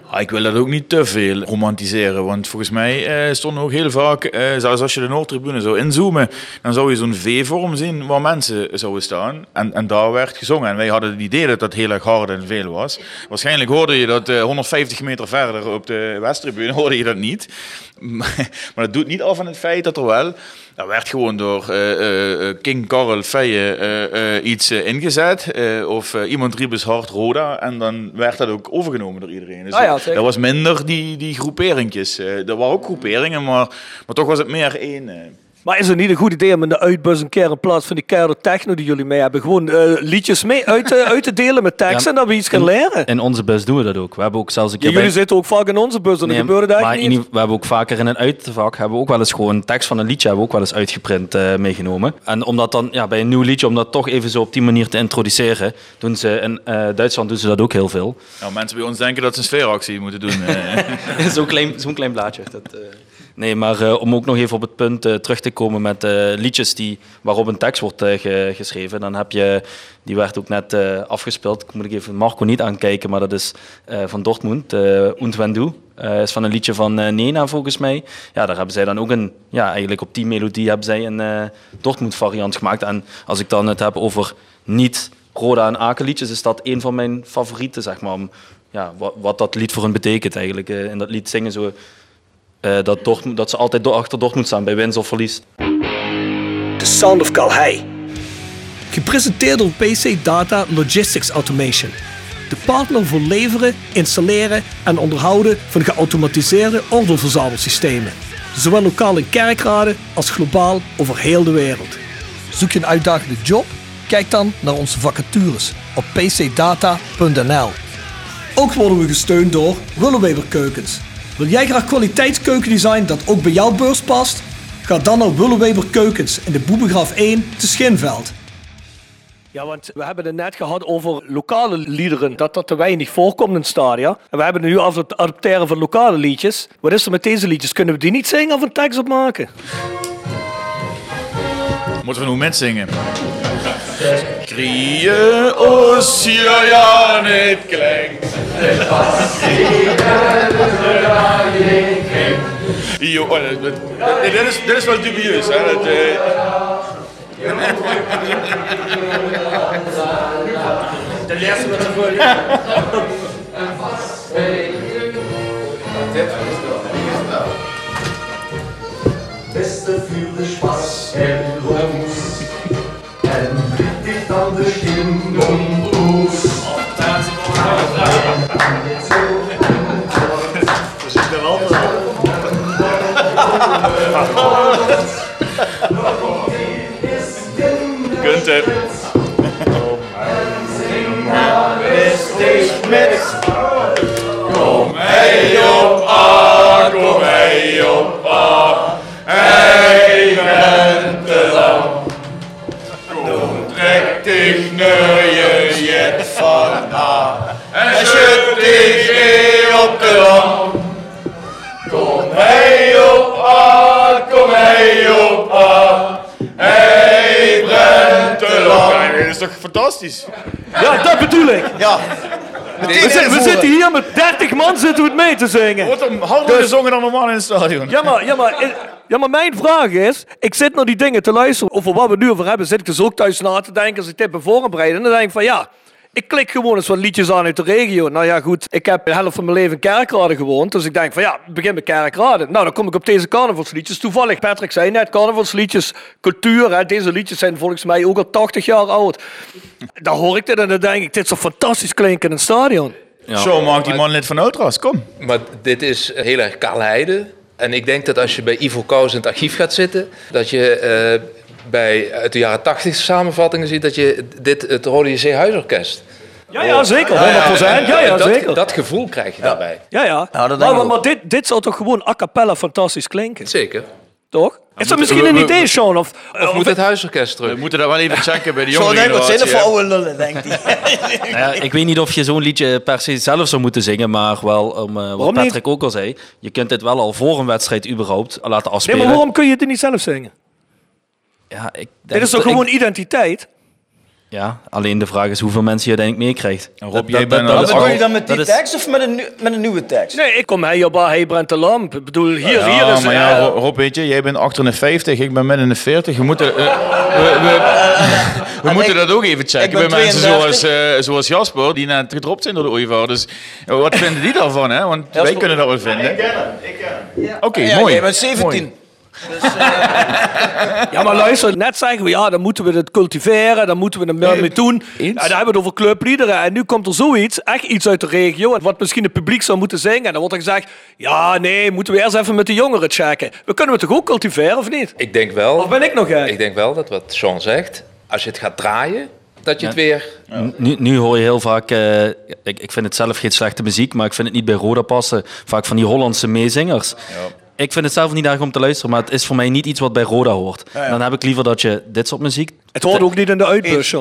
Speaker 8: Ah, ik wil dat ook niet te veel romantiseren, want volgens mij eh, stonden ook heel vaak, eh, zelfs als je de Noordtribune zou inzoomen, dan zou je zo'n V-vorm zien waar mensen zouden staan. En, en daar werd gezongen. En wij hadden het idee dat dat heel erg hard en veel was. Waarschijnlijk hoorde je dat eh, 150 meter verder op de Westtribune, hoorde je dat niet. Maar, maar dat doet niet af van het feit dat er wel, er werd gewoon door eh, eh, King Karel Feije eh, eh, iets eh, ingezet. eh, of eh, iemand riep eens hard Roda. En dan werd dat ook overgenomen door iedereen. Dus
Speaker 5: Ah ja,
Speaker 8: dat- dat was minder die, die groeperingjes. Eh, er waren ook groeperingen, maar, maar toch was het meer één.
Speaker 5: Maar is het niet een goed idee om in de uitbus een keer in plaats van die keiharde techno die jullie mee hebben, gewoon eh, liedjes mee uit te, uit te delen met teksten
Speaker 6: Ja,
Speaker 5: en dat we iets gaan
Speaker 6: in-
Speaker 5: leren?
Speaker 6: In onze bus doen we dat ook. We hebben ook zelfs een
Speaker 5: Ja,
Speaker 6: keer
Speaker 5: jullie
Speaker 6: bij-
Speaker 5: zitten ook vaak in onze bus en
Speaker 6: Nee,
Speaker 5: dan gebeurt het
Speaker 6: maar in-
Speaker 5: niet.
Speaker 6: we hebben ook vaker in een uitvak hebben we ook wel eens gewoon tekst van een liedje hebben we ook wel eens uitgeprint eh, meegenomen. En om dat dan ja, bij een nieuw liedje om dat toch even zo op die manier te introduceren, doen ze in eh, Duitsland doen ze dat ook heel veel.
Speaker 8: Nou, mensen bij ons denken dat ze een sfeeractie moeten doen.
Speaker 6: Zo'n klein, zo'n klein blaadje. Dat, eh. Nee, maar eh, om ook nog even op het punt eh, terug te komen met eh, liedjes die, waarop een tekst wordt ge- geschreven. Dan heb je, die werd ook net afgespeeld, moet ik even Marco niet aankijken, maar dat is van Dortmund, eh Und wenn is van een liedje van Nena volgens mij. Ja, daar hebben zij dan ook een, ja, eigenlijk op die melodie hebben zij een Dortmund variant gemaakt. En als ik dan het heb over niet Roda en Aken liedjes, is dat een van mijn favorieten, zeg maar. Om, ja, wat, wat dat lied voor hen betekent eigenlijk. In dat lied zingen ze eh, dat, Dortmund, dat ze altijd door, achter Dortmund staan bij winst of verlies.
Speaker 5: The Sound of Calhei. Gepresenteerd door PC Data Logistics Automation. de partner voor leveren, installeren en onderhouden van geautomatiseerde ordeelverzamelsystemen. Zowel lokaal in kerkraden als globaal over heel de wereld. Zoek je een uitdagende job? Kijk dan naar onze vacatures op pcdata.nl. Ook worden we gesteund door Willeweber Keukens. Wil jij graag kwaliteitskeukendesign dat ook bij jouw beurs past? Ga dan naar Willeweber Keukens in de Boebegraaf 1 te Schinveld. Ja, want we hebben het net gehad over lokale liederen, dat dat te weinig voorkomt in het stadion. En we hebben het nu over het adopteren van lokale liedjes. Wat is er met deze liedjes? Kunnen we die niet zingen of een tekst op maken?
Speaker 8: Moeten we een moment zingen? Krieën ons hier ja niet klinkt. Jo, oh, dat- dat- nee, dit, is, dit is wel dubieus. Hè? Dat, eh,
Speaker 5: De eerste met de
Speaker 11: Beste fühle Spaß en Rums. En bied dich dan
Speaker 8: fantastisch?
Speaker 5: Ja, dat bedoel ik.
Speaker 9: Ja.
Speaker 5: We, zitten- we zitten hier met 30 man zitten we het mee te zingen.
Speaker 8: Wordt om harder gezongen dan normaal in het stadion.
Speaker 5: Ja maar, ja, maar, ja, maar mijn vraag is: ik zit naar die dingen te luisteren over wat we nu over hebben. Zit ik dus ook thuis na te denken als ik dit ben voorbereid. En dan denk ik van ja. Ik klik gewoon eens wat liedjes aan uit de regio. Nou ja, goed. Ik heb de helft van mijn leven in Kerkrade gewoond. Dus ik denk van ja, begin met Kerkrade. Nou, dan kom ik op deze carnavalsliedjes. Toevallig, Patrick zei net, carnavalsliedjes, cultuur. Hè, deze liedjes zijn volgens mij ook al 80 jaar oud. Dan hoor ik dit en dan denk ik, dit zou fantastisch klinken in een stadion.
Speaker 8: Zo maakt die man lid van Outras, kom.
Speaker 10: Maar dit is heel erg kaalheide. En ik denk dat als je bij Ivo Kous in het archief gaat zitten, dat je eh, bij uit de jaren 80 samenvattingen ziet dat je dit het Rode JC Huisorkest.
Speaker 5: Ja, ja, zeker. 100%. Ja, ja,
Speaker 10: dat,
Speaker 5: zeker.
Speaker 10: Dat gevoel krijg je daarbij.
Speaker 5: Ja, ja.
Speaker 9: Nou, dat denk
Speaker 5: maar
Speaker 9: ik
Speaker 5: maar, dit, dit zou toch gewoon a cappella fantastisch klinken?
Speaker 10: Zeker.
Speaker 5: Toch? Is dat
Speaker 8: we-
Speaker 5: misschien een
Speaker 8: we-
Speaker 5: idee, Sean? Of,
Speaker 10: Of moet het Huisorkest terug?
Speaker 8: We moeten dat wel even checken bij de
Speaker 9: Zo
Speaker 8: jonge
Speaker 9: denk ik, wat zijn er voor oude lullen, denkt hij.
Speaker 6: Nou ja, ik weet niet of je zo'n liedje per se zelf zou moeten zingen, maar wel om eh, wat
Speaker 5: Waarom niet?
Speaker 6: Patrick ook al zei. Je kunt dit wel al voor een wedstrijd überhaupt laten
Speaker 5: nee,
Speaker 6: afspelen.
Speaker 5: maar waarom kun je het niet zelf zingen?
Speaker 6: Ja, ik denk
Speaker 5: Dit is toch
Speaker 6: dat ik-
Speaker 5: gewoon identiteit?
Speaker 6: Ja, alleen de vraag is hoeveel mensen je uiteindelijk meekrijgt.
Speaker 8: Rob,
Speaker 6: Dat-
Speaker 8: jij
Speaker 6: dat-
Speaker 8: bent
Speaker 6: dat-
Speaker 9: bedoel je dan met die
Speaker 6: dat is-
Speaker 9: tekst of met een, met een nieuwe tekst?
Speaker 5: Nee, ik kom hey op hey Brent de Lamp. Ik bedoel, hier, hier
Speaker 8: Ja,
Speaker 5: is...
Speaker 8: maar ja, Ro- Rob, weet je, jij bent achter de 50, ik ben midden in de 40. We moeten, eh, we, we, we moeten
Speaker 9: ik-
Speaker 8: dat ook even checken
Speaker 9: ik
Speaker 8: bij mensen
Speaker 9: 32.
Speaker 8: zoals, eh, zoals Jasper, die net gedropt zijn door de ooievaar. Dus wat vinden die daarvan? Hè? Want wij
Speaker 9: Jasper-
Speaker 8: kunnen dat wel vinden. Oké,
Speaker 9: Ja,
Speaker 8: mooi.
Speaker 9: jij bent 17.
Speaker 8: Mooi.
Speaker 5: Ja, maar luister, net zeggen we, ja, dan moeten we het cultiveren, dan moeten we er meer mee doen. Ja, dan hebben we het over clubliederen. En nu komt er zoiets, echt iets uit de regio, wat misschien het publiek zou moeten zingen. En dan wordt er gezegd, ja, nee, moeten we eerst even met de jongeren checken. We kunnen het toch ook cultiveren, of niet?
Speaker 10: Ik denk wel.
Speaker 5: Of ben ik nog gek?
Speaker 10: Ik denk wel dat wat Sean zegt, als je het gaat draaien, dat je het weer.
Speaker 6: Nu, nu hoor je heel vaak, eh, ik, ik vind het zelf geen slechte muziek, maar ik vind het niet bij Roda passen. Vaak van die Hollandse meezingers. Ik vind het zelf niet erg om te luisteren, maar het is voor mij niet iets wat bij Roda hoort. Dan heb ik liever dat je dit soort muziek...
Speaker 5: Het hoort ook niet in de uitbus.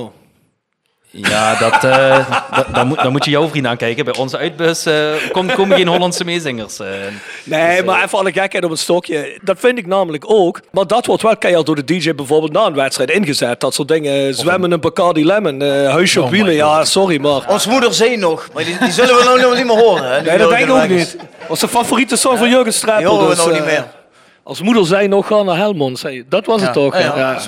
Speaker 6: Ja, dat, eh, dat, daar, moet, daar moet je jouw vriend aan kijken. Bij onze uitbus eh, kom- komen geen Hollandse meezingers. eh.
Speaker 5: Nee, maar even alle gekheid op een stokje. Dat vind ik namelijk ook. Maar dat wordt wel keihard door de DJ bijvoorbeeld na een wedstrijd ingezet. Dat soort dingen. Zwemmen in Bacardi Lemon. eh huisje op wielen. Ja, sorry, maar...
Speaker 9: Ons moeder zei nog, maar die, die zullen we nou nog niet meer horen. Hè,
Speaker 5: Nee, dat denk ik ook niet. Dat was de favoriete song van Jurgen
Speaker 9: Die
Speaker 5: Streppel.
Speaker 9: horen we
Speaker 5: dus,
Speaker 9: nou niet meer.
Speaker 5: Als moeder zei nog, ga naar Helmond. Zei, dat was het toch?
Speaker 9: Ja, ja.
Speaker 5: Ja.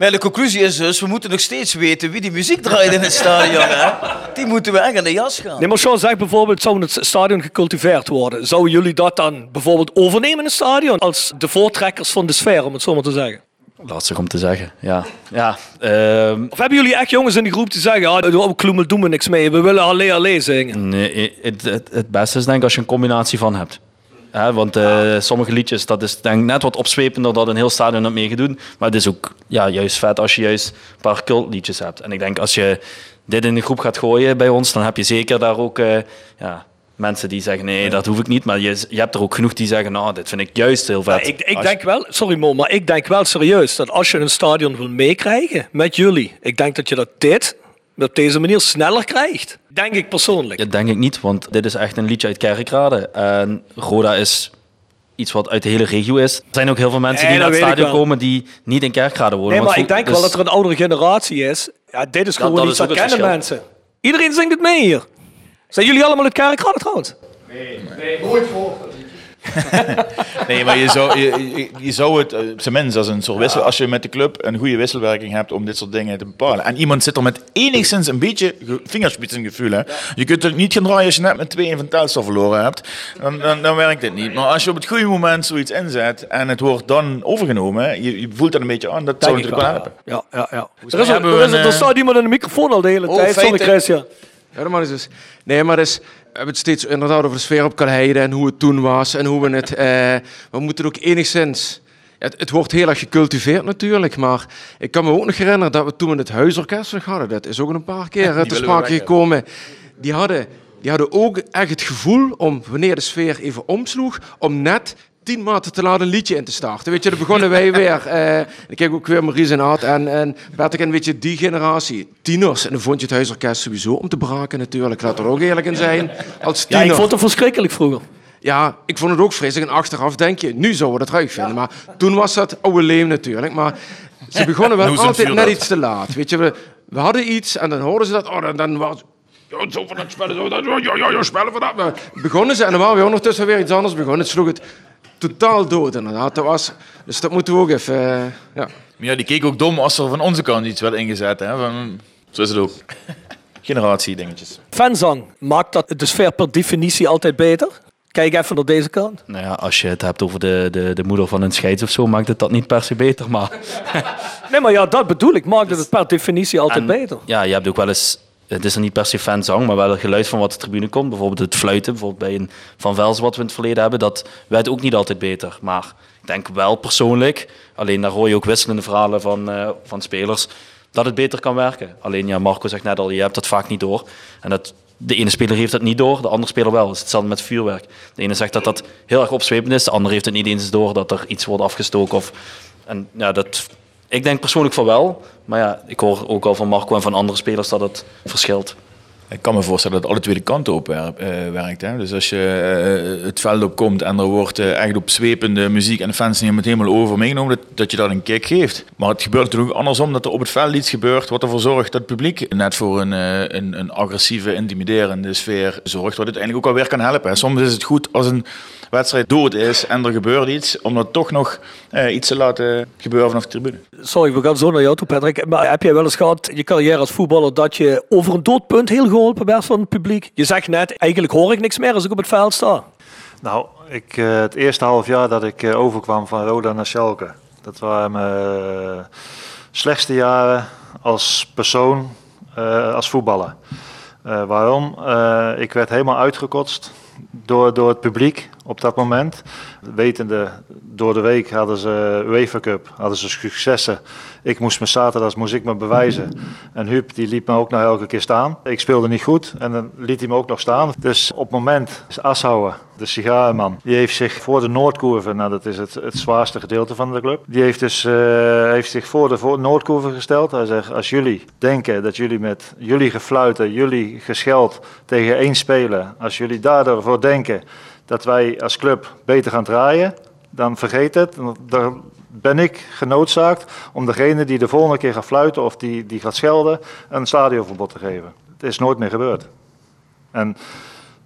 Speaker 9: Maar de conclusie is dus, we moeten nog steeds weten wie die muziek draait in het stadion. Hè? Die moeten we echt aan de jas gaan.
Speaker 5: Nee, maar Sean zegt bijvoorbeeld, zou het stadion gecultiveerd worden? Zouden jullie dat dan bijvoorbeeld overnemen in het stadion? Als de voortrekkers van de sfeer, om het zo maar te zeggen.
Speaker 6: Lastig om te zeggen, ja. ja ehm,
Speaker 5: Of hebben jullie echt jongens in die groep die zeggen, ah, op Kloemel doen we niks mee, we willen alleen alleen zingen?
Speaker 6: Nee, het, het, het beste is denk ik als je een combinatie van hebt. Hè, want eh, sommige liedjes, dat is denk ik net wat opzwepender dat een heel stadion het meegedoen. Maar het is ook ja, juist vet als je juist een paar cultliedjes hebt. En ik denk als je dit in de groep gaat gooien bij ons, dan heb je zeker daar ook eh, ja, mensen die zeggen nee, dat hoef ik niet. Maar je, je hebt er ook genoeg die zeggen, nou, dit vind ik juist heel vet.
Speaker 5: Ja, ik ik denk wel, sorry Mo, maar ik denk wel serieus dat als je een stadion wil meekrijgen met jullie, ik denk dat je dat dit op deze manier sneller krijgt. Denk ik persoonlijk.
Speaker 6: Dat denk ik niet, want dit is echt een liedje uit Kerkrade. En Roda is iets wat uit de hele regio is. Er zijn ook heel veel mensen
Speaker 5: Nee,
Speaker 6: die naar het stadion komen die niet in Kerkrade wonen.
Speaker 5: Nee, maar ik denk
Speaker 6: dus-
Speaker 5: wel dat er een oudere generatie is. Ja, dit is gewoon
Speaker 6: dat
Speaker 5: iets dat kennen
Speaker 6: verschil.
Speaker 5: mensen. Iedereen zingt het mee hier. Zijn jullie allemaal uit Kerkrade trouwens?
Speaker 2: Nooit voor.
Speaker 8: Nee, maar je zou, je, zou het, eh, op zijn minst als een soort wissel, als je met de club een goede wisselwerking hebt om dit soort dingen te bepalen. En iemand zit er met enigszins een beetje ge- vingerspitsengevoel. Hè? Je kunt het niet gaan draaien als je net met 2 van Telstar verloren hebt. Dan, dan, dan werkt dit niet. Maar als je op het goede moment zoiets inzet en het wordt dan overgenomen, je, je voelt dat een beetje aan, dat zou natuurlijk wel helpen.
Speaker 5: Ja, ja, ja. Er, is
Speaker 8: hebben
Speaker 5: er, is er
Speaker 8: eh,
Speaker 5: staat iemand in de microfoon al de hele
Speaker 12: Oh,
Speaker 5: tijd. Sorry
Speaker 12: feiten.
Speaker 5: Christian.
Speaker 12: Ja, maar is dus, nee, maar dus, we hebben het steeds inderdaad over de sfeer op Kalheide en hoe het toen was en hoe we het. Eh, we moeten ook enigszins. Het, het wordt heel erg gecultiveerd natuurlijk, maar ik kan me ook nog herinneren dat we toen het huisorkest hadden. Dat is ook een paar keer te
Speaker 8: we
Speaker 12: sprake gekomen. Die hadden, die hadden ook echt het gevoel om, wanneer de sfeer even omsloeg, om net tien maanden te laten een liedje in te starten. Weet je, dan begonnen wij weer. eh ik kijk ook weer Maurice en Aad en, en Bert en weet je, die generatie. Tieners. En dan vond je het huisorkest sowieso om te braken natuurlijk. Laat er ook eerlijk in zijn. Als
Speaker 5: Ja,
Speaker 12: tiener.
Speaker 5: ik vond het verschrikkelijk vroeger.
Speaker 12: Ja, ik vond het ook vreselijk. En achteraf denk je, nu zouden we dat ruig vinden. Maar toen was dat oude leem natuurlijk. Maar ze begonnen wel
Speaker 8: het
Speaker 12: altijd net
Speaker 8: dat.
Speaker 12: iets te laat. Weet je, we, we hadden iets en dan hoorden ze dat. Oh, dan, dan was ja, zo van dat spellen, zo, dat, ja, ja, ja, ja, spellen van dat. Maar begonnen ze en dan waren we ondertussen weer iets anders begonnen. Het sloeg het totaal dood inderdaad. Dat was, dus dat moeten we ook even, eh, ja.
Speaker 8: Maar ja, die keek ook dom als er van onze kant iets werd ingezet. Hè? Van, zo is het ook. Generatie dingetjes.
Speaker 5: Fanzang, maakt dat de sfeer per definitie altijd beter? Kijk even naar deze kant.
Speaker 6: Nou ja, als je het hebt over de, de, de moeder van een scheids of zo, maakt het dat niet per se beter. Maar
Speaker 5: Nee, maar ja, dat bedoel ik. Maakt het per definitie altijd
Speaker 6: En,
Speaker 5: beter?
Speaker 6: Ja, je hebt ook wel eens, het is er niet per se fanzang, maar wel het geluid van wat de tribune komt. Bijvoorbeeld het fluiten, bijvoorbeeld bij een Van Velzen wat we in het verleden hebben, dat werd ook niet altijd beter. Maar ik denk wel persoonlijk, alleen daar hoor je ook wisselende verhalen van, eh, van spelers, dat het beter kan werken. Alleen ja, Marco zegt net al, je hebt dat vaak niet door. En dat, de ene speler heeft dat niet door, de andere speler wel. Het is hetzelfde met vuurwerk. De ene zegt dat dat heel erg opzwepend is, de andere heeft het niet eens door dat er iets wordt afgestoken. Of, en ja, dat, ik denk persoonlijk van wel, maar ja, ik hoor ook al van Marco en van andere spelers dat het verschilt.
Speaker 8: Ik kan me voorstellen dat alle twee de kanten op eh, werkt. Hè? Dus als je eh, het veld op komt en er wordt eh, echt op zwepende muziek en fans nemen het helemaal over meegenomen, dat, dat je dat een kick geeft. Maar het gebeurt natuurlijk andersom, dat er op het veld iets gebeurt wat ervoor zorgt dat het publiek net voor een, een, een agressieve, intimiderende sfeer zorgt, wat uiteindelijk ook alweer kan helpen. Soms is het goed als een wedstrijd dood is en er gebeurt iets, om dat toch nog iets te laten gebeuren vanaf de tribune.
Speaker 5: Sorry, we gaan zo naar jou toe, Patrick. Maar heb jij wel eens gehad, je carrière als voetballer, dat je over een doodpunt heel geholpen werd van het publiek? Je zegt net, eigenlijk hoor ik niks meer als ik op het veld sta.
Speaker 7: Nou, ik, eh, het eerste half jaar dat ik eh, overkwam van Roda naar Schalke, dat waren mijn eh, slechtste jaren als persoon, als voetballer. Waarom? Ik werd helemaal uitgekotst door, door het publiek op dat moment. Wetende, door de week hadden ze UEFA Cup, hadden ze successen. Ik moest me zaterdags moest ik me bewijzen. En Huub die liet me ook nog elke keer staan. Ik speelde niet goed en dan liet hij me ook nog staan. Dus op het moment is Ashouwer, de sigarenman, die heeft zich voor de Noordkurve, nou dat is het, het zwaarste gedeelte van de club, die heeft, dus, eh, heeft zich voor de voor gesteld. Hij zegt, als jullie denken dat jullie met jullie gefluiten, jullie gescheld tegen één speler, als jullie daardoor denken dat wij als club beter gaan draaien, dan vergeet het. Dan ben ik genoodzaakt om degene die de volgende keer gaat fluiten of die, die gaat schelden, een stadionverbod te geven. Het is nooit meer gebeurd. En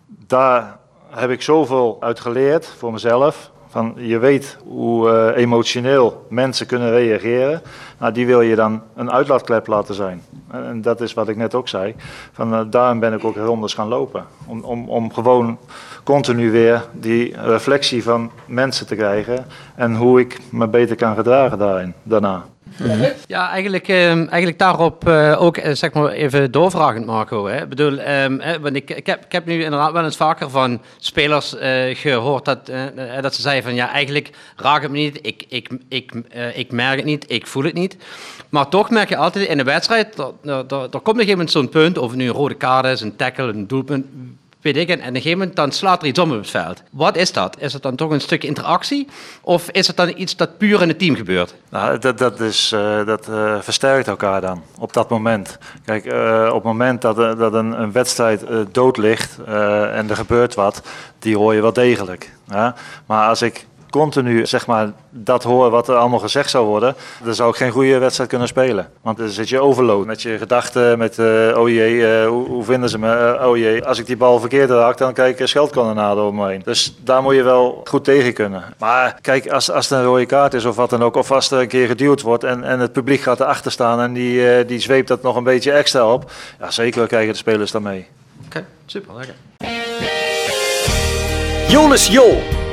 Speaker 7: daar heb ik zoveel uit geleerd voor mezelf. Van, je weet hoe eh, emotioneel mensen kunnen reageren. Nou, die wil je dan een uitlaatklep laten zijn. En dat is wat ik net ook zei. Van, eh, daarom ben ik ook rondes gaan lopen. Om, om, om gewoon continu weer die reflectie van mensen te krijgen. En hoe ik me beter kan gedragen daarin, daarna.
Speaker 13: Ja, eigenlijk, ehm, eigenlijk daarop eh, ook eh, zeg maar even doorvragend, Marco. Hè. Ik bedoel, ehm, want ik, ik, heb, ik heb nu inderdaad wel eens vaker van spelers eh, gehoord dat, dat ze zeiden van ja, eigenlijk raakt het me niet, ik, ik, ik, ik merk het niet, ik voel het niet. Maar toch merk je altijd in de wedstrijd, er, er, er komt op een gegeven moment zo'n punt, of het nu een rode kaart is, een tackle, een doelpunt, weet ik. En op een gegeven moment dan slaat er iets om op het veld. Wat is dat? Is het dan toch een stuk interactie? Of is het dan iets dat puur in het team gebeurt?
Speaker 7: Nou, dat, dat, is, eh, dat eh, versterkt elkaar dan op dat moment. Kijk, eh, op het moment dat, dat een, wedstrijd dood ligt en er gebeurt wat, die hoor je wel degelijk. Ja? Maar als ik continu zeg maar, dat hoor wat er allemaal gezegd zou worden, dan zou ik geen goede wedstrijd kunnen spelen. Want dan zit je overload met je gedachten, met eh, oh jee, eh, hoe, hoe vinden ze me? Eh, oh jee, als ik die bal verkeerd raak, dan krijg ik scheldkanonade om me heen. Dus daar moet je wel goed tegen kunnen. Maar kijk, als, als het een rode kaart is of wat dan ook, of als er een keer geduwd wordt en, en het publiek gaat erachter staan en die, die zweept dat nog een beetje extra op, ja, zeker krijgen de spelers dan mee.
Speaker 13: Oké, super, lekker.
Speaker 5: Jolis Jo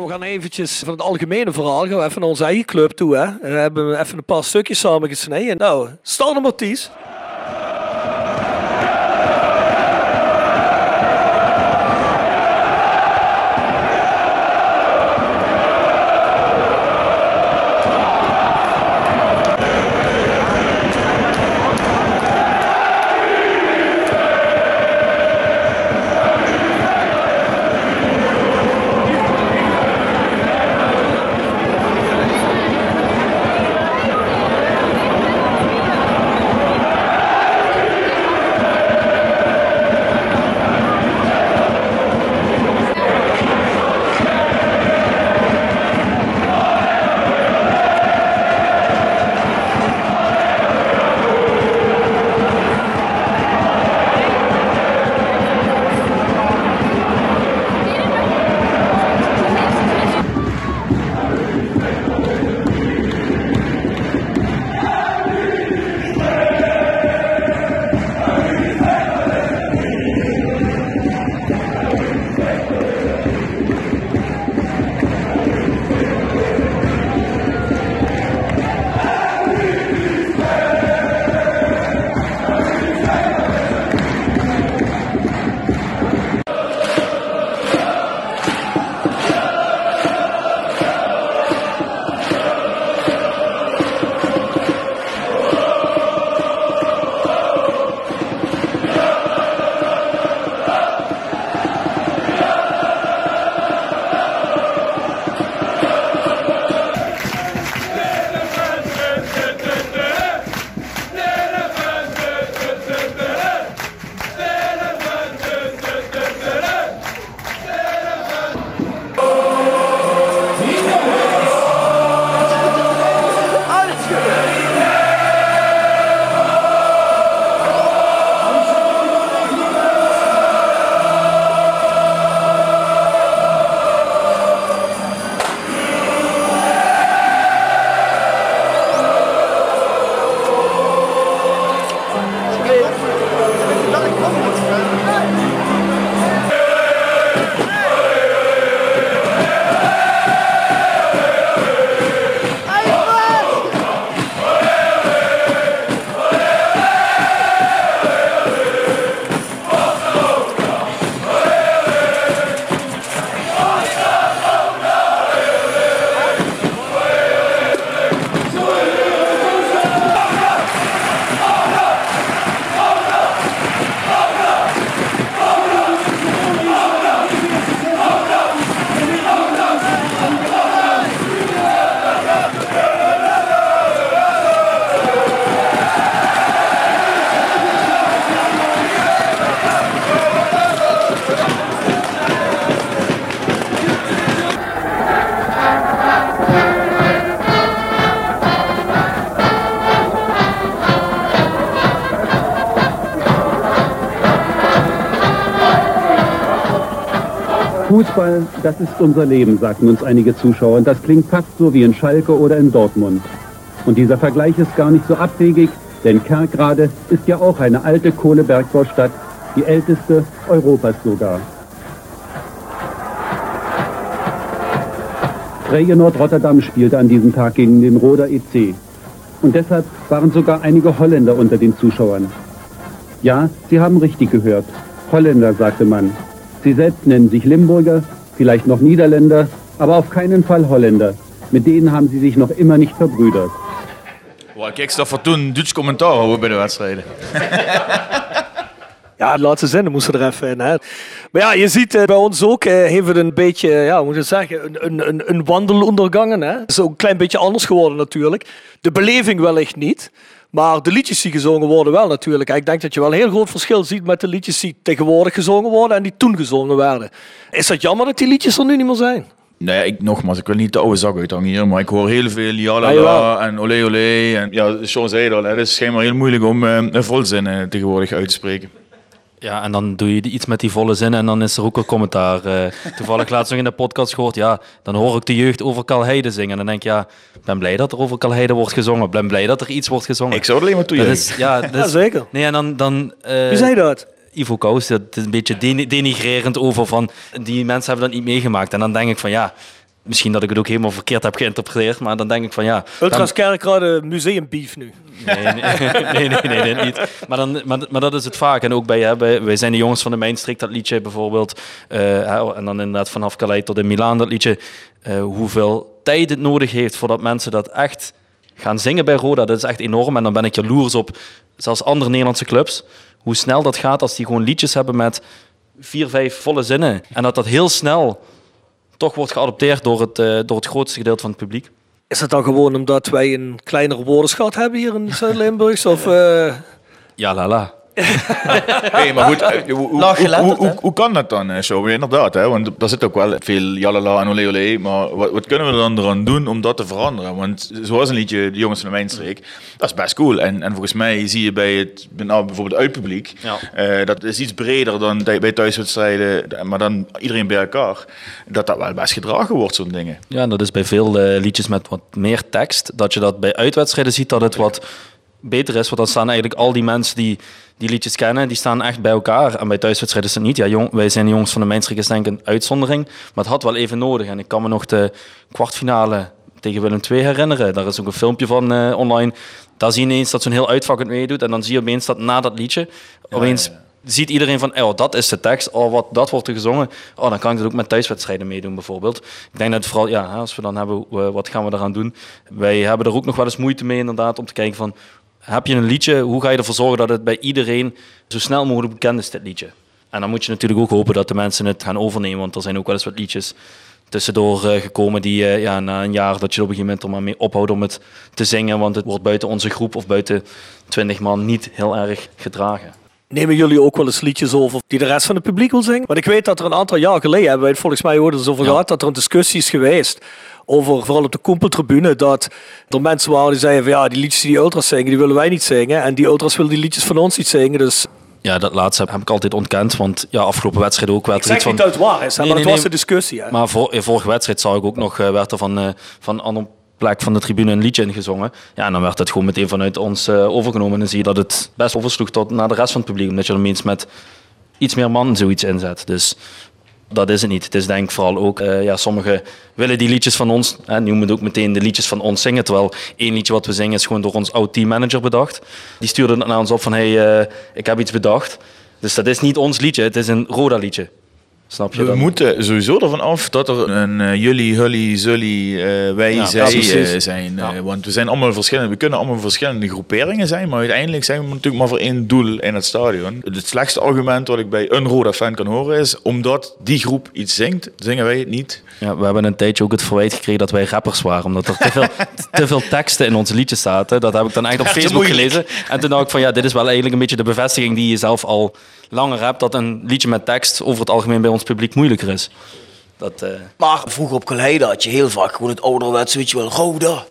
Speaker 5: We gaan eventjes van het algemene verhaal gaan we even naar onze eigen club toe. Hè. We hebben even een paar stukjes samen gesneden. Nou, Stan en
Speaker 14: Matthijs. Das ist unser Leben, sagten uns einige Zuschauer. Und das klingt fast so wie in Schalke oder in Dortmund. Und dieser Vergleich ist gar nicht so abwegig, denn Kerkrade ist ja auch eine alte Kohlebergbaustadt, die älteste Europas sogar. Feyenoord Rotterdam spielte an diesem Tag gegen den Roder EC. Und deshalb waren sogar einige Holländer unter den Zuschauern. Ja, Sie haben richtig gehört. Holländer, sagte man. Sie selbst nennen sich Limburger, vielleicht noch Niederländer, aber auf keinen Fall Holländer. Mit denen haben sie sich noch immer nicht verbrüdert.
Speaker 8: Boah, kijk, voor toen Duits commentaar houden bij de wedstrijden.
Speaker 5: Ja, de laatste zinnen moesten er even in. Hè. Maar ja, je ziet eh, bij ons ook, eh, heeft het een beetje, ja, hoe moet je zeggen, een, een, een, een wandel ondergangen. Hè. Het is ook een klein beetje anders geworden natuurlijk. De beleving wellicht niet. Maar de liedjes die gezongen worden wel natuurlijk. Ik denk dat je wel een heel groot verschil ziet met de liedjes die tegenwoordig gezongen worden en die toen gezongen werden. Is dat jammer dat die liedjes er nu niet meer zijn?
Speaker 8: Nee, ik, nogmaals, ik wil niet de oude zak uithangen hier, maar ik hoor heel veel ja la
Speaker 5: Ah,
Speaker 8: en olé olé. En ja, Sean zei het al, het is schijnbaar heel moeilijk om eh, een volzin eh, tegenwoordig uit te spreken.
Speaker 6: Ja, en dan doe je iets met die volle zin en dan is er ook een commentaar. Eh, toevallig laatst nog in de podcast gehoord, ja, dan hoor ik de jeugd over Kalheide zingen. En dan denk ik, ja, ik ben blij dat er over Kalheide wordt gezongen. Ik ben blij dat er iets wordt gezongen.
Speaker 8: Ik zou het alleen maar
Speaker 6: Dat
Speaker 8: toejuichen.
Speaker 6: is, ja, dat
Speaker 5: Ja,
Speaker 6: is-
Speaker 5: zeker.
Speaker 6: Nee, en dan... dan eh,
Speaker 5: Wie zei dat?
Speaker 6: Ivo Kous, dat is een beetje deni- denigrerend over van... Die mensen hebben dat niet meegemaakt. En dan denk ik van, ja... Misschien dat ik het ook helemaal verkeerd heb geïnterpreteerd, maar dan denk ik van ja.
Speaker 5: Ultras Kerkrade museumbeef nu.
Speaker 6: Nee, nee, nee, nee, nee, dit niet. Maar, dan, maar, maar dat is het vaak. En ook bij, hè, bij wij zijn de jongens van de Mijnstreek, dat liedje bijvoorbeeld. hè, en dan inderdaad vanaf Calais tot in Milaan, dat liedje. eh, hoeveel tijd het nodig heeft voordat mensen dat echt gaan zingen bij Roda. Dat is echt enorm. En dan ben ik jaloers op zelfs andere Nederlandse clubs. Hoe snel dat gaat als die gewoon liedjes hebben met vier, vijf volle zinnen. En dat dat heel snel toch wordt geadopteerd door het, eh, door het grootste gedeelte van het publiek.
Speaker 5: Is het dan gewoon omdat wij een kleinere woordenschat hebben hier in Zuid-Limburgs? Of, eh,
Speaker 6: Ja, la la.
Speaker 8: Nee, maar goed, eh, hoe, hoe, hoe,
Speaker 9: geletterd,
Speaker 8: hoe, hoe, hoe kan dat dan eh, zo? Inderdaad, hè? want daar zit ook wel veel jalala en olé olé. Maar wat, wat kunnen we dan eraan doen om dat te veranderen? Want zoals een liedje, de jongens van de Mijnstreek, dat is best cool. En, en volgens mij zie je bij het, nou, bijvoorbeeld uitpubliek,
Speaker 6: Ja.
Speaker 8: eh, dat is iets breder dan bij thuiswedstrijden, maar dan iedereen bij elkaar, dat dat wel best gedragen wordt, zo'n dingen.
Speaker 6: Ja, en dat is bij veel eh, liedjes met wat meer tekst. Dat je dat bij uitwedstrijden ziet dat het wat beter is. Want dan staan eigenlijk al die mensen die die liedjes kennen, die staan echt bij elkaar. En bij thuiswedstrijden is het niet. Ja, jong, wij zijn de jongens van de Mijnstreek is denk ik een uitzondering. Maar het had wel even nodig. En ik kan me nog de kwartfinale tegen Willem II herinneren. Daar is ook een filmpje van eh, online. Daar zie je ineens dat zo'n heel uitvak het meedoet. En dan zie je opeens dat na dat liedje, opeens ziet iedereen van, oh, dat is de tekst, oh, wat, dat wordt er gezongen. Oh, dan kan ik dat ook met thuiswedstrijden meedoen bijvoorbeeld. Ik denk dat vooral, ja, als we dan hebben, eh, wat gaan we eraan doen? Wij hebben er ook nog wel eens moeite mee inderdaad, om te kijken van, heb je een liedje, hoe ga je ervoor zorgen dat het bij iedereen zo snel mogelijk bekend is, dit liedje? En dan moet je natuurlijk ook hopen dat de mensen het gaan overnemen, want er zijn ook wel eens wat liedjes tussendoor eh, gekomen die eh, ja, na een jaar dat je op een gegeven moment er maar mee ophoudt om het te zingen, want het wordt buiten onze groep of buiten 20 man niet heel erg gedragen.
Speaker 5: Nemen jullie ook wel eens liedjes over die de rest van het publiek wil zingen? Want ik weet dat er een aantal jaar geleden, hebben wij het volgens mij ooit eens over gehad, dat er een discussie is geweest over, vooral op de Koempeltribune, dat er mensen waren die zeiden van ja, die liedjes die die ultras zingen, die willen wij niet zingen. En die ultras willen die liedjes van ons niet zingen. Dus
Speaker 6: Ja, dat laatste heb ik altijd ontkend, want ja, afgelopen wedstrijd ook werd
Speaker 5: ik
Speaker 6: er
Speaker 5: zeg
Speaker 6: iets van...
Speaker 5: niet dat het waar is,
Speaker 6: Nee,
Speaker 5: maar
Speaker 6: nee,
Speaker 5: het was de discussie. Hè.
Speaker 6: Maar voor, in vorige wedstrijd zag ik ook nog, eh, werd er van, eh van plek van de tribune een liedje ingezongen. Ja, en dan werd het gewoon meteen vanuit ons eh, overgenomen. En dan zie je dat het best oversloeg tot naar de rest van het publiek. Omdat je er eens met iets meer man zoiets inzet. Dus dat is het niet. Het is denk ik vooral ook, eh, ja, sommigen willen die liedjes van ons, hè, noemen het ook meteen de liedjes van ons zingen. Terwijl één liedje wat we zingen is gewoon door ons oud teammanager bedacht. Die stuurde het naar ons op van, hey, eh, ik heb iets bedacht. Dus dat is niet ons liedje, het is een Roda liedje. Snap je?
Speaker 8: We
Speaker 6: dan?
Speaker 8: moeten sowieso ervan af dat er een eh, jullie, hully, zully, eh, wij,
Speaker 6: Ja,
Speaker 8: zij eh, zijn. want we zijn allemaal verschillende. We kunnen allemaal verschillende groeperingen zijn, maar uiteindelijk zijn we natuurlijk maar voor één doel in het stadion. Het slechtste argument wat ik bij een Roda fan kan horen is, omdat die groep iets zingt, zingen wij het niet.
Speaker 6: Ja, we hebben een tijdje ook het verwijt gekregen dat wij rappers waren. Omdat er te veel, te veel teksten in onze liedjes zaten. Dat heb ik dan echt op Facebook gelezen. En toen dacht ik van ja, dit is wel eigenlijk een beetje de bevestiging die je zelf al langer hebt. Dat een liedje met tekst over het algemeen bij ons publiek moeilijker is. Dat, eh,
Speaker 9: Maar vroeger op Kaleida had je heel vaak gewoon het ouderwetse, weet je wel, Roda.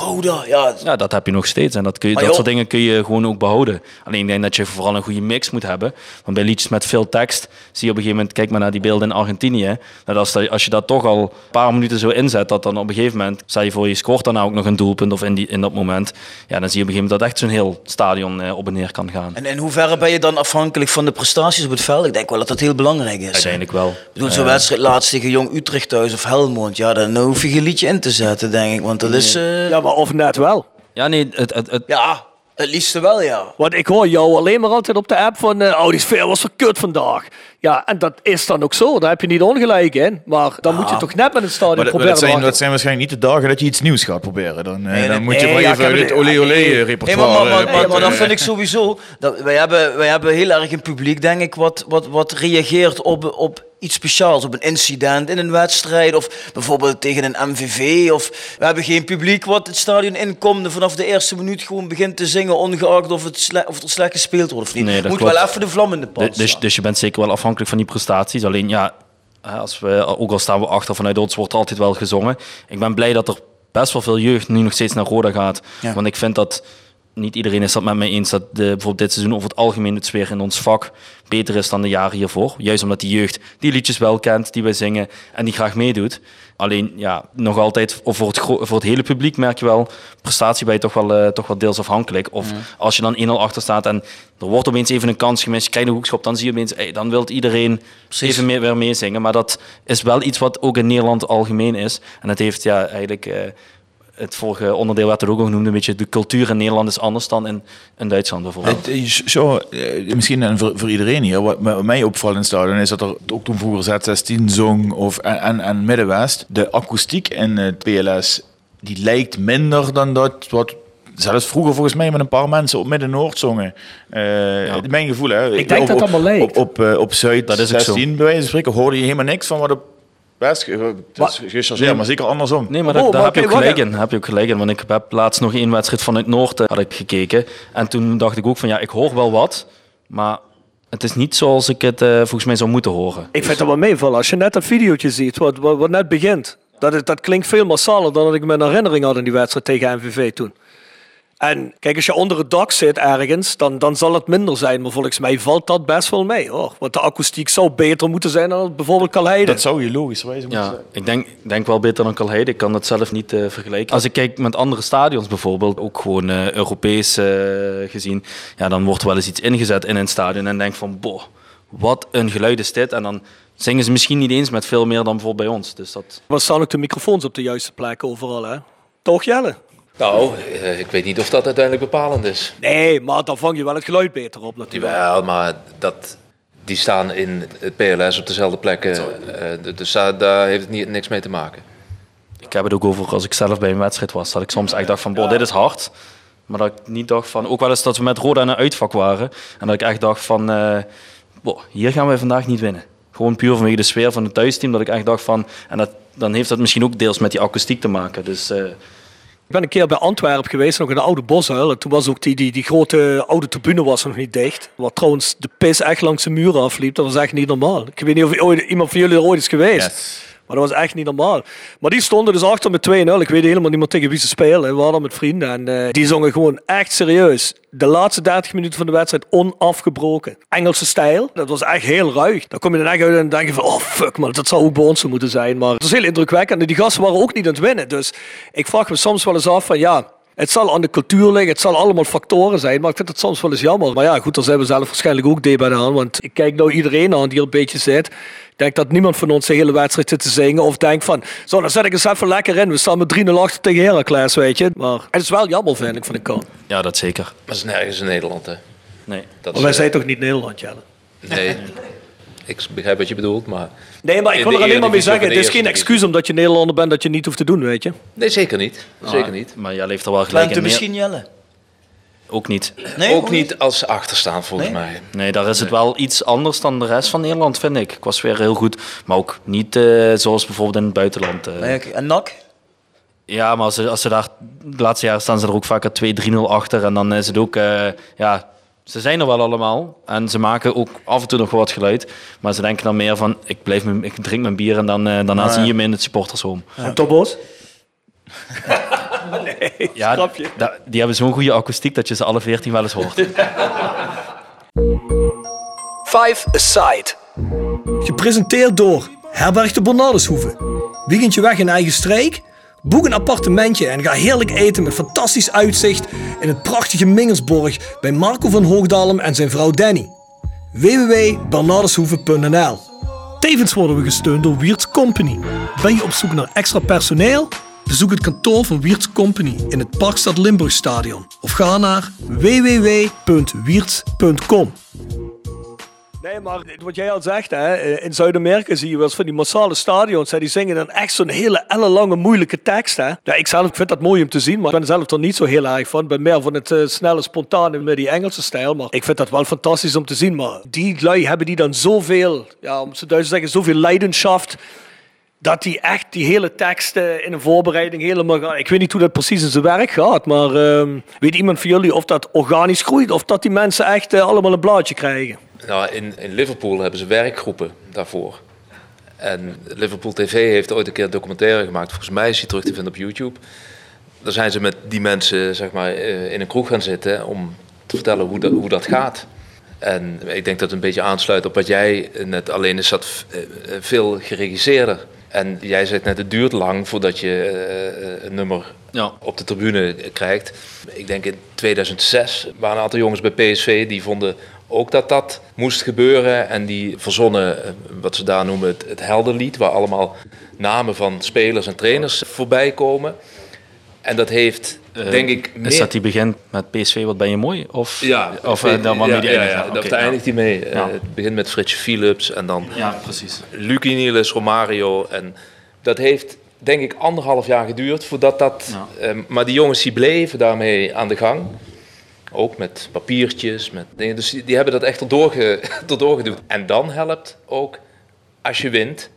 Speaker 9: Roda, ja.
Speaker 6: Ja, dat heb je nog steeds. En dat, kun je, dat soort dingen kun je gewoon ook behouden. Alleen ik denk dat je vooral een goede mix moet hebben. Want bij liedjes met veel tekst zie je op een gegeven moment... Kijk maar naar die beelden in Argentinië. Dat als, dat- als je dat toch al een paar minuten zo inzet... dat dan op een gegeven moment... Stel je voor, je scoort dan ook nog een doelpunt of in, die, in dat moment. Ja, dan zie je op een gegeven moment dat echt zo'n heel stadion eh, op en neer kan gaan.
Speaker 9: En in hoeverre ben je dan afhankelijk van de prestaties op het veld? Ik denk wel dat dat heel belangrijk is.
Speaker 6: Uiteindelijk wel.
Speaker 9: Ik bedoel, zo'n
Speaker 6: Eh,
Speaker 9: wedstrijd laatst tegen Jong Utrecht thuis of Helmond, ja, dan hoef je geen liedje in te zetten, denk ik. Want dat is... eh,
Speaker 5: Ja, maar of net wel.
Speaker 6: Ja, nee, het, het, het,
Speaker 9: Ja, het liefste wel, ja.
Speaker 5: Want ik hoor jou alleen maar altijd op de app van... eh, oh, die sfeer was verkut vandaag. Ja, en dat is dan ook zo. Daar heb je niet ongelijk in. Maar dan moet je toch net met het stadion
Speaker 8: Maar
Speaker 5: proberen
Speaker 8: dat zijn,
Speaker 5: maken.
Speaker 8: dat zijn waarschijnlijk niet de dagen dat je iets nieuws gaat proberen. Dan, eh,
Speaker 9: Nee,
Speaker 8: dan
Speaker 9: nee,
Speaker 8: moet je
Speaker 9: nee,
Speaker 8: wel
Speaker 9: ja,
Speaker 8: even dit
Speaker 9: het-
Speaker 8: olé olé
Speaker 9: Nee, maar,
Speaker 8: repertoire
Speaker 9: maar, maar,
Speaker 8: eh,
Speaker 9: maar, dat vind ik sowieso. Dat, wij, hebben, wij hebben heel erg een publiek, denk ik, wat, wat, wat reageert op, op iets speciaals. Op een incident in een wedstrijd. Of bijvoorbeeld tegen een MVV. Of we hebben geen publiek wat het stadion inkomt. en vanaf de eerste minuut gewoon begint te zingen. Ongeacht of, het sle- of er slecht gespeeld wordt of niet.
Speaker 6: Nee,
Speaker 9: Moet
Speaker 6: klopt.
Speaker 9: wel even de vlam in de pan
Speaker 6: Dus, dus, dus je bent zeker wel afhankelijk van die prestaties. Alleen ja, als we, ook al staan we achter vanuit ons, wordt er altijd wel gezongen. Ik ben blij dat er best wel veel jeugd nu nog steeds naar Roda gaat.
Speaker 9: Ja.
Speaker 6: Want ik vind dat niet iedereen is dat met mij eens dat de, bijvoorbeeld dit seizoen over het algemeen het sfeer in ons vak beter is dan de jaren hiervoor. Juist omdat die jeugd die liedjes wel kent, die wij zingen en die graag meedoet. Alleen ja, nog altijd, of voor het, voor het hele publiek merk je wel, prestatie ben je toch wel, eh, toch wel deels afhankelijk. Of als je dan 1-0 achter staat en er wordt opeens even een kans gemist, je krijgt een hoekschop, dan zie je opeens, hey, dan wil iedereen even meer, weer meezingen. Maar dat is wel iets wat ook in Nederland algemeen is. En het heeft ja, eigenlijk... eh, het vorige onderdeel werd er ook al genoemd, een beetje de cultuur in Nederland is anders dan in, in Duitsland bijvoorbeeld.
Speaker 8: Het is Zo, eh, misschien en voor, voor iedereen hier, wat wat mij opvalt in het stadion is dat er ook toen vroeger Z16 zong of, en, en, en Middenwest, de akoestiek in het PLS, die lijkt minder dan dat wat zelfs vroeger volgens mij met een paar mensen op Midden-Noord zongen. Eh, Mijn gevoel, hè.
Speaker 5: Ik denk
Speaker 8: op,
Speaker 5: dat dat allemaal lijkt.
Speaker 8: Op, op, eh, op Zuid
Speaker 6: Dat is ook zo.
Speaker 8: 16, bij wijze van spreken, hoorde je helemaal niks van wat op West, het is gechargeerd, maar zeker andersom.
Speaker 6: Nee, maar
Speaker 5: Oh,
Speaker 6: daar,
Speaker 5: maar
Speaker 6: heb je ook
Speaker 5: oké,
Speaker 6: gelijk in. Heb je ook gelijk in. Want ik heb laatst nog één wedstrijd vanuit Noord eh, had ik gekeken. En toen dacht ik ook van ja, ik hoor wel wat. Maar het is niet zoals ik het eh, volgens mij zou moeten horen.
Speaker 5: Ik vind dat wel meevallen. Als je net dat videootje ziet, wat, wat, wat net begint. Dat, is- dat klinkt veel massaler dan dat ik me een herinnering had in die wedstrijd tegen MVV toen. En kijk, als je onder het dak zit ergens, dan, dan zal het minder zijn. Maar volgens mij valt dat best wel mee. Hoor. Want de akoestiek zou beter moeten zijn dan bijvoorbeeld Kalheide.
Speaker 8: Dat zou je logischerwijze moeten
Speaker 6: Ja,
Speaker 8: zeggen.
Speaker 6: ik denk, denk wel beter dan Kalheide. Ik kan het zelf niet eh, vergelijken. Als ik kijk met andere stadions bijvoorbeeld, ook gewoon eh, Europees eh, gezien, ja, dan wordt wel eens iets ingezet in een stadion en denk van, boh, wat een geluid is dit. En dan zingen ze misschien niet eens met veel meer dan bijvoorbeeld bij ons. Dus dat...
Speaker 5: Maar staan ook de microfoons op de juiste plek overal, hè? Toch, Jelle?
Speaker 10: Nou, eh, ik weet niet of dat uiteindelijk bepalend is.
Speaker 5: Nee, maar dan vang je wel het geluid beter op natuurlijk.
Speaker 10: Jawel, maar dat, die staan in het PLS op dezelfde plekken. eh, dus daar, daar heeft het niet, niks mee te maken.
Speaker 6: Ik heb het ook over als ik zelf bij een wedstrijd was. Dat ik soms echt dacht van, boh, dit is hard. Maar dat ik niet dacht van... Ook wel eens dat we met Roda in een uitvak waren. En dat ik echt dacht van... eh, boh, hier gaan wij vandaag niet winnen. Gewoon puur vanwege de sfeer van het thuisteam. Dat ik echt dacht van... En dat, dan heeft dat misschien ook deels met die akoestiek te maken. Dus... eh,
Speaker 5: Ik ben een keer bij Antwerpen geweest, nog in de oude Boshuil. En toen was ook die, die, die grote oude tribune was nog niet dicht. Waar trouwens de pis echt langs de muren afliep. Dat was echt niet normaal. Ik weet niet of iemand van jullie er ooit is geweest. Maar dat was echt niet normaal. Maar die stonden dus achter met 2-0. Ik weet helemaal niet meer tegen wie ze spelen. We hadden met vrienden. En eh, die zongen gewoon echt serieus. De laatste 30 minuten van de wedstrijd onafgebroken. Engelse stijl. Dat was echt heel ruig. Daar kom je dan echt uit en denk je van... Oh fuck man, dat zou ook bij ons moeten zijn. Maar het was heel indrukwekkend. En die gasten waren ook niet aan het winnen. Dus ik vraag me soms wel eens af van... Ja, het zal aan de cultuur liggen, het zal allemaal factoren zijn, maar ik vind het soms wel eens jammer. Maar ja, goed, daar zijn we zelf waarschijnlijk ook bij aan. Want ik kijk nou iedereen aan die er een beetje zit. Ik denk dat niemand van ons de hele wedstrijd zit te zingen. Of denkt van, zo, dan zet ik eens even lekker in. We staan met 3-0 achter tegen Heracles, weet je. Maar het is wel jammer, vind ik, van de kant.
Speaker 6: ja, dat zeker.
Speaker 10: Maar dat is nergens in Nederland, hè?
Speaker 6: Nee.
Speaker 10: Dat
Speaker 5: Maar
Speaker 10: is,
Speaker 5: wij
Speaker 10: eh,
Speaker 5: zijn toch niet Nederland, Jelle?
Speaker 10: Nee, ik begrijp wat je bedoelt, maar...
Speaker 5: Nee, maar ik wil er alleen maar mee zeggen, het is geen excuus omdat je Nederlander bent dat je niet hoeft te doen, weet je.
Speaker 10: Nee, zeker niet. Zeker
Speaker 6: Ah,
Speaker 10: niet.
Speaker 6: Maar jij leeft er wel gelijk in. meer-
Speaker 9: misschien, Jelle?
Speaker 6: Ook niet.
Speaker 9: Nee,
Speaker 10: ook niet als ze achterstaan, volgens
Speaker 9: Nee?
Speaker 10: mij.
Speaker 6: Nee, daar is het wel iets anders dan de rest van Nederland, vind ik. Ik was weer heel goed, maar ook niet eh, zoals bijvoorbeeld in het buitenland. eh.
Speaker 9: Nee. En NAC?
Speaker 6: Ja, maar als ze, als ze daar... De laatste jaren staan ze er ook vaker 2-3-0 achter. En dan is het ook... eh, ja, ze zijn er wel allemaal. En ze maken ook af en toe nog wat geluid. Maar ze denken dan meer van... Ik, blijf mijn, ik drink mijn bier en dan, eh, daarna
Speaker 9: Ah, ja.
Speaker 6: zie je me in het supportershome.
Speaker 5: En Tobos? nee,
Speaker 6: Ja,
Speaker 5: grapje.
Speaker 6: da- die hebben zo'n goede akoestiek dat je ze alle 14 wel eens hoort.
Speaker 15: Five Aside. Gepresenteerd door Herberg de Bernardeshoeve. Weekendje weg in eigen streek? Boek een appartementje en ga heerlijk eten met fantastisch uitzicht in het prachtige Mingersborg bij Marco van Hoogdalem en zijn vrouw Danny. www.bernardeshoeve.nl Tevens worden we gesteund door Wiert's Company. Ben je op zoek naar extra personeel? Bezoek het kantoor van Wiert's Company in het Parkstad Limburgstadion of ga naar www.wierts.com.
Speaker 5: Nee, maar wat jij al zegt, hè, eh, in Zuid-Amerika zie je wel eens van die massale stadions. Hè, die zingen dan echt zo'n hele ellenlange, moeilijke tekst. Hè. Ja, ik zelf vind dat mooi om te zien, maar ik ben zelf er niet zo heel erg van. Ik ben meer van het eh, snelle, spontane met die Engelse stijl. Maar ik vind dat wel fantastisch om te zien. Maar die lui hebben die dan zoveel, ja, om Duits te zeggen, zoveel leidenschaft. Dat die echt die hele teksten in een voorbereiding helemaal. Ik weet niet hoe dat precies in zijn werk gaat, maar ehm, weet iemand van jullie of dat organisch groeit? Of dat die mensen echt eh, allemaal een blaadje krijgen?
Speaker 10: Nou, in, in Liverpool hebben ze werkgroepen daarvoor. En Liverpool TV heeft ooit een keer een documentaire gemaakt. Volgens mij is die terug te vinden op YouTube. Daar zijn ze met die mensen zeg maar, eh, in een kroeg gaan zitten om te vertellen hoe dat, hoe dat gaat. En ik denk dat het een beetje aansluit op wat jij net alleen is dat eh, veel geregisseerder. En jij zegt net, het duurt lang voordat je eh, een nummer
Speaker 6: Ja.
Speaker 10: op de tribune krijgt. Ik denk in 2006 waren een aantal jongens bij PSV die vonden ook dat dat moest gebeuren. En die verzonnen eh, wat ze daar noemen het, het heldenlied, waar allemaal namen van spelers en trainers voorbij komen. En dat heeft,
Speaker 6: Eh,
Speaker 10: denk ik,
Speaker 6: Is dat die begint met PSV, wat ben je mooi? Of,
Speaker 10: Ja,
Speaker 6: of eh, dan waarmee
Speaker 10: ja,
Speaker 6: die
Speaker 10: ja,
Speaker 6: eindigt?
Speaker 10: ja, daar daar eindigt hij mee. Eh,
Speaker 6: Ja.
Speaker 10: het begint met Fritsje Philips en dan
Speaker 6: Ja, precies.
Speaker 10: Lucky Niels, Romario. En dat heeft denk ik anderhalf jaar geduurd voordat dat... maar die jongens die bleven daarmee aan de gang. Ook met papiertjes, met dingen. Dus die, die hebben dat echt erdoor, ge, erdoor. En dan helpt ook als je wint.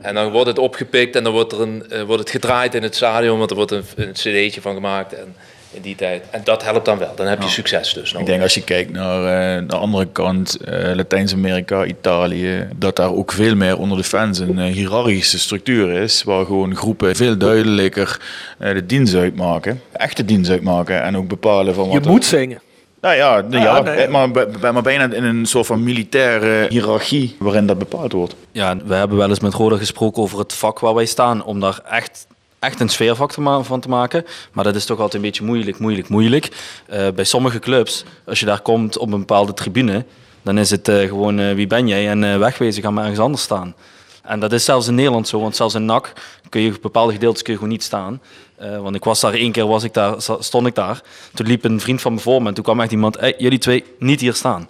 Speaker 10: En dan wordt het opgepikt en dan wordt, er een, eh, wordt het gedraaid in het stadion, want er wordt een, een cd'tje van gemaakt. En in die tijd. En dat helpt dan wel. Dan heb je succes dus.
Speaker 8: Ik denk als je kijkt naar eh, de andere kant, eh, Latijns-Amerika, Italië, dat daar ook veel meer onder de fans een eh, hiërarchische structuur is, waar gewoon groepen veel duidelijker eh, de dienst uitmaken, echte dienst uitmaken en ook bepalen van
Speaker 5: Je
Speaker 8: wat. er-
Speaker 5: moet zingen.
Speaker 8: Nou ja, nee,
Speaker 5: Ja,
Speaker 8: ja,
Speaker 5: nee.
Speaker 8: maar, bij- maar bijna in een soort van militaire hiërarchie waarin dat bepaald wordt.
Speaker 6: Ja, we hebben wel eens met Roda gesproken over het vak waar wij staan. Om daar echt, echt een sfeervak van te maken. Maar dat is toch altijd een beetje moeilijk, moeilijk, moeilijk. Eh, bij sommige clubs, als je daar komt op een bepaalde tribune, dan is het eh, gewoon eh, wie ben jij en eh, wegwezen, ga maar ergens anders staan. En dat is zelfs in Nederland zo, want zelfs in NAC kun je bepaalde gedeeltes kun je gewoon niet staan. Eh, want ik was daar één keer, was ik daar, stond ik daar. Toen liep een vriend van me voor me en toen kwam echt iemand, hey, jullie twee niet hier staan.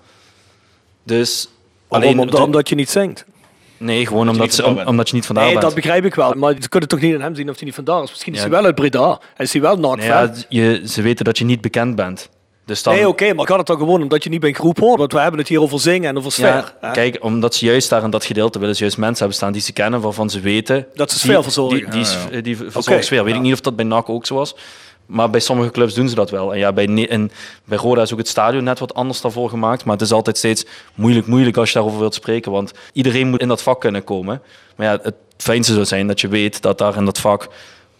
Speaker 6: Dus
Speaker 5: Alleen omdat, omdat je niet zingt.
Speaker 6: Nee, gewoon omdat, ze, om- omdat je niet vandaar
Speaker 5: Nee,
Speaker 6: bent.
Speaker 5: dat begrijp ik wel. Maar ze kunnen toch niet aan hem zien of hij niet vandaar is. Misschien is hij wel uit Breda. Hij is hij wel naakt.
Speaker 6: Nee, ja, je, ze weten dat je niet bekend bent. Dus dan,
Speaker 5: Nee, oké, maar gaat het dan gewoon omdat je niet bij een groep hoort? Want we hebben het hier over zingen en over sfeer.
Speaker 6: ja, kijk, omdat ze juist daar in dat gedeelte willen ze juist mensen hebben staan die ze kennen, waarvan ze weten...
Speaker 5: Dat ze
Speaker 6: die-
Speaker 5: sfeer verzorgen.
Speaker 6: Die, die,
Speaker 5: ja.
Speaker 6: die verzorgen
Speaker 5: Oké,
Speaker 6: sfeer. Weet
Speaker 5: ja.
Speaker 6: ik niet of dat bij NAC ook zo was. Maar bij sommige clubs doen ze dat wel. En ja, bij, en bij Roda is ook het stadion net wat anders daarvoor gemaakt. Maar het is altijd steeds moeilijk, moeilijk als je daarover wilt spreken. Want iedereen moet in dat vak kunnen komen. Maar ja, het fijnste zou zijn dat je weet dat daar in dat vak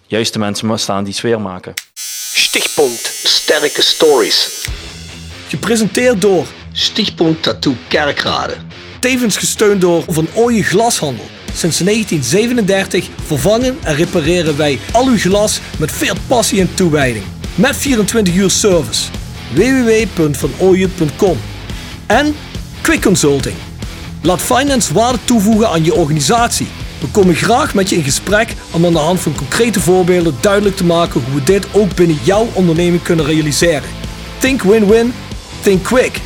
Speaker 6: juist de mensen staan die sfeer maken.
Speaker 15: Stichtpunt Sterke Stories. Gepresenteerd door Stichtpunt Tattoo Kerkrade. Tevens gesteund door Van Ooyen Glashandel. Sinds 1937 vervangen en repareren wij al uw glas met veel passie en toewijding. Met 24 uur service. www.vanooyen.com En Quick Consulting. Laat finance waarde toevoegen aan je organisatie. We komen graag met je in gesprek om aan de hand van concrete voorbeelden duidelijk te maken hoe we dit ook binnen jouw onderneming kunnen realiseren. Think win-win, think quick.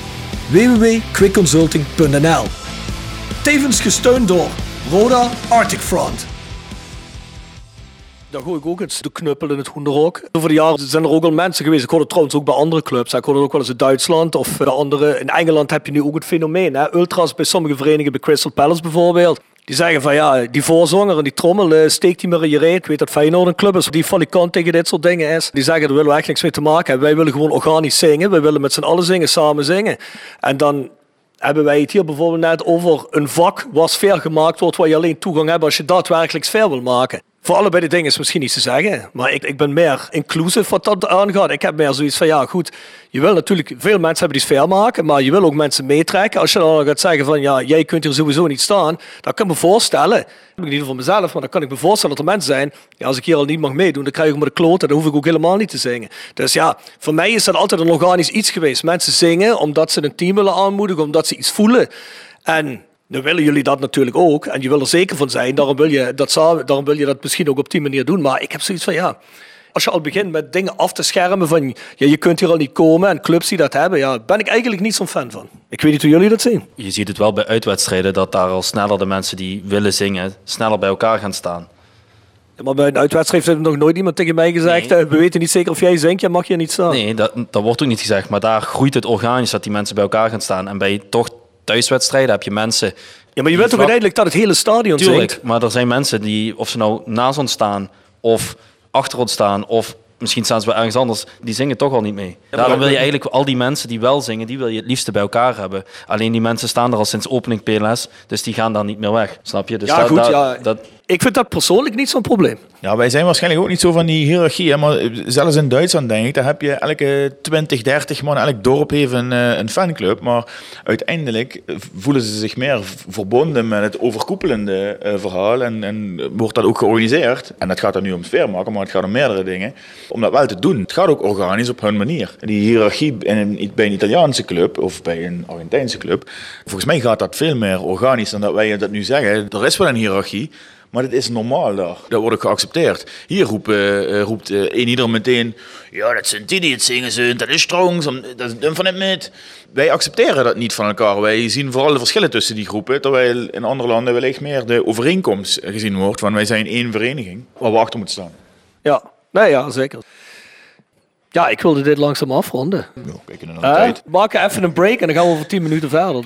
Speaker 15: www.quickconsulting.nl Tevens gesteund door Roda Arctic Front.
Speaker 5: Daar gooi ik ook eens de knuppel in het hoenderhok. Over de jaren zijn er ook al mensen geweest. Ik hoorde het trouwens ook bij andere clubs. Ik hoorde het ook wel eens in Duitsland of andere. In Engeland heb je nu ook het fenomeen. Hè? Ultras bij sommige verenigingen, bij Crystal Palace bijvoorbeeld. Die zeggen van ja, die voorzanger en die trommel, eh, steekt die maar in je reet. Ik weet dat Feyenoord een club is die falikant tegen dit soort dingen is. Die zeggen, daar willen we echt niks mee te maken hebben. Wij willen gewoon organisch zingen. Wij willen met z'n allen zingen, samen zingen. En dan hebben wij het hier bijvoorbeeld net over een vak waar sfeer gemaakt wordt, waar je alleen toegang hebt als je daadwerkelijk sfeer wil maken.
Speaker 16: Voor allebei de dingen is misschien niet te zeggen. Maar ik, ik ben meer inclusive wat dat aangaat. Ik heb meer zoiets van, ja goed, je wil natuurlijk, veel mensen hebben die sfeer maken, maar je wil ook mensen meetrekken. Als je dan gaat zeggen van, ja, jij kunt hier sowieso niet staan, dan kan ik me voorstellen, niet voor mezelf, maar dan kan ik me voorstellen dat er mensen zijn, ja, als ik hier al niet mag meedoen, dan krijg ik me de kloten, dan hoef ik ook helemaal niet te zingen. Dus ja, voor mij is dat altijd een organisch iets geweest. Mensen zingen omdat ze een team willen aanmoedigen, omdat ze iets voelen. En dan willen jullie dat natuurlijk ook. En je wil er zeker van zijn. Daarom wil je dat, samen- daarom wil je dat misschien ook op die manier doen. Maar ik heb zoiets van ja. Als je al begint met dingen af te schermen van ja, je kunt hier al niet komen en clubs die dat hebben, ja, ben ik eigenlijk niet zo'n fan van. Ik weet niet hoe jullie dat zien.
Speaker 6: Je ziet het wel bij uitwedstrijden dat daar al sneller de mensen die willen zingen, sneller bij elkaar gaan staan.
Speaker 16: Ja, maar bij een uitwedstrijd heeft nog nooit iemand tegen mij gezegd: eh, we weten niet zeker of jij zingt, je mag hier niet staan.
Speaker 6: Nee, dat, dat wordt ook niet gezegd. Maar daar groeit het organisch dat die mensen bij elkaar gaan staan. En bij toch thuiswedstrijden heb je mensen...
Speaker 16: Ja, maar je wilt toch uiteindelijk dat het hele stadion
Speaker 6: Tuurlijk,
Speaker 16: zingt?
Speaker 6: maar er zijn mensen die, of ze nou naast ons staan of achter ons staan of misschien staan ze wel ergens anders, die zingen toch al niet mee. Daarom wil je eigenlijk al die mensen die wel zingen, die wil je het liefste bij elkaar hebben. Alleen die mensen staan er al sinds opening PLS, dus die gaan dan niet meer weg. Snap je? Dus
Speaker 16: ja,
Speaker 6: dat-
Speaker 16: goed,
Speaker 6: dat-
Speaker 16: ja.
Speaker 6: dat,
Speaker 16: Ik vind dat persoonlijk niet zo'n probleem.
Speaker 8: Ja, wij zijn waarschijnlijk ook niet zo van die hiërarchie. Maar zelfs in Duitsland denk ik, daar heb je elke 20, 30 man, elk dorp heeft een, eh, een fanclub. Maar uiteindelijk voelen ze zich meer verbonden met het overkoepelende eh, verhaal. En, en wordt dat ook georganiseerd. En dat gaat dan nu om sfeer maken, maar het gaat om meerdere dingen. Om dat wel te doen. Het gaat ook organisch op hun manier. Die hiërarchie in een, bij een Italiaanse club of bij een Argentijnse club. Volgens mij gaat dat veel meer organisch dan dat wij dat nu zeggen. Er is wel een hiërarchie. Maar dat is normaal daar. Dat wordt ook geaccepteerd. Hier roept, eh, eh, roept eh, een ieder meteen... Ja, dat zijn die die het zingen zijn. Dat is strong. Dat is dun van het met. Wij accepteren dat niet van elkaar. Wij zien vooral de verschillen tussen die groepen. Terwijl in andere landen wellicht meer de overeenkomst gezien wordt. Van wij zijn één vereniging waar we achter moeten staan.
Speaker 16: Ja, nee, ja, zeker. Ja, ik wilde dit langzaam afronden.
Speaker 8: we
Speaker 16: Eh, we maken even een break en dan gaan we over 10 minuten verder.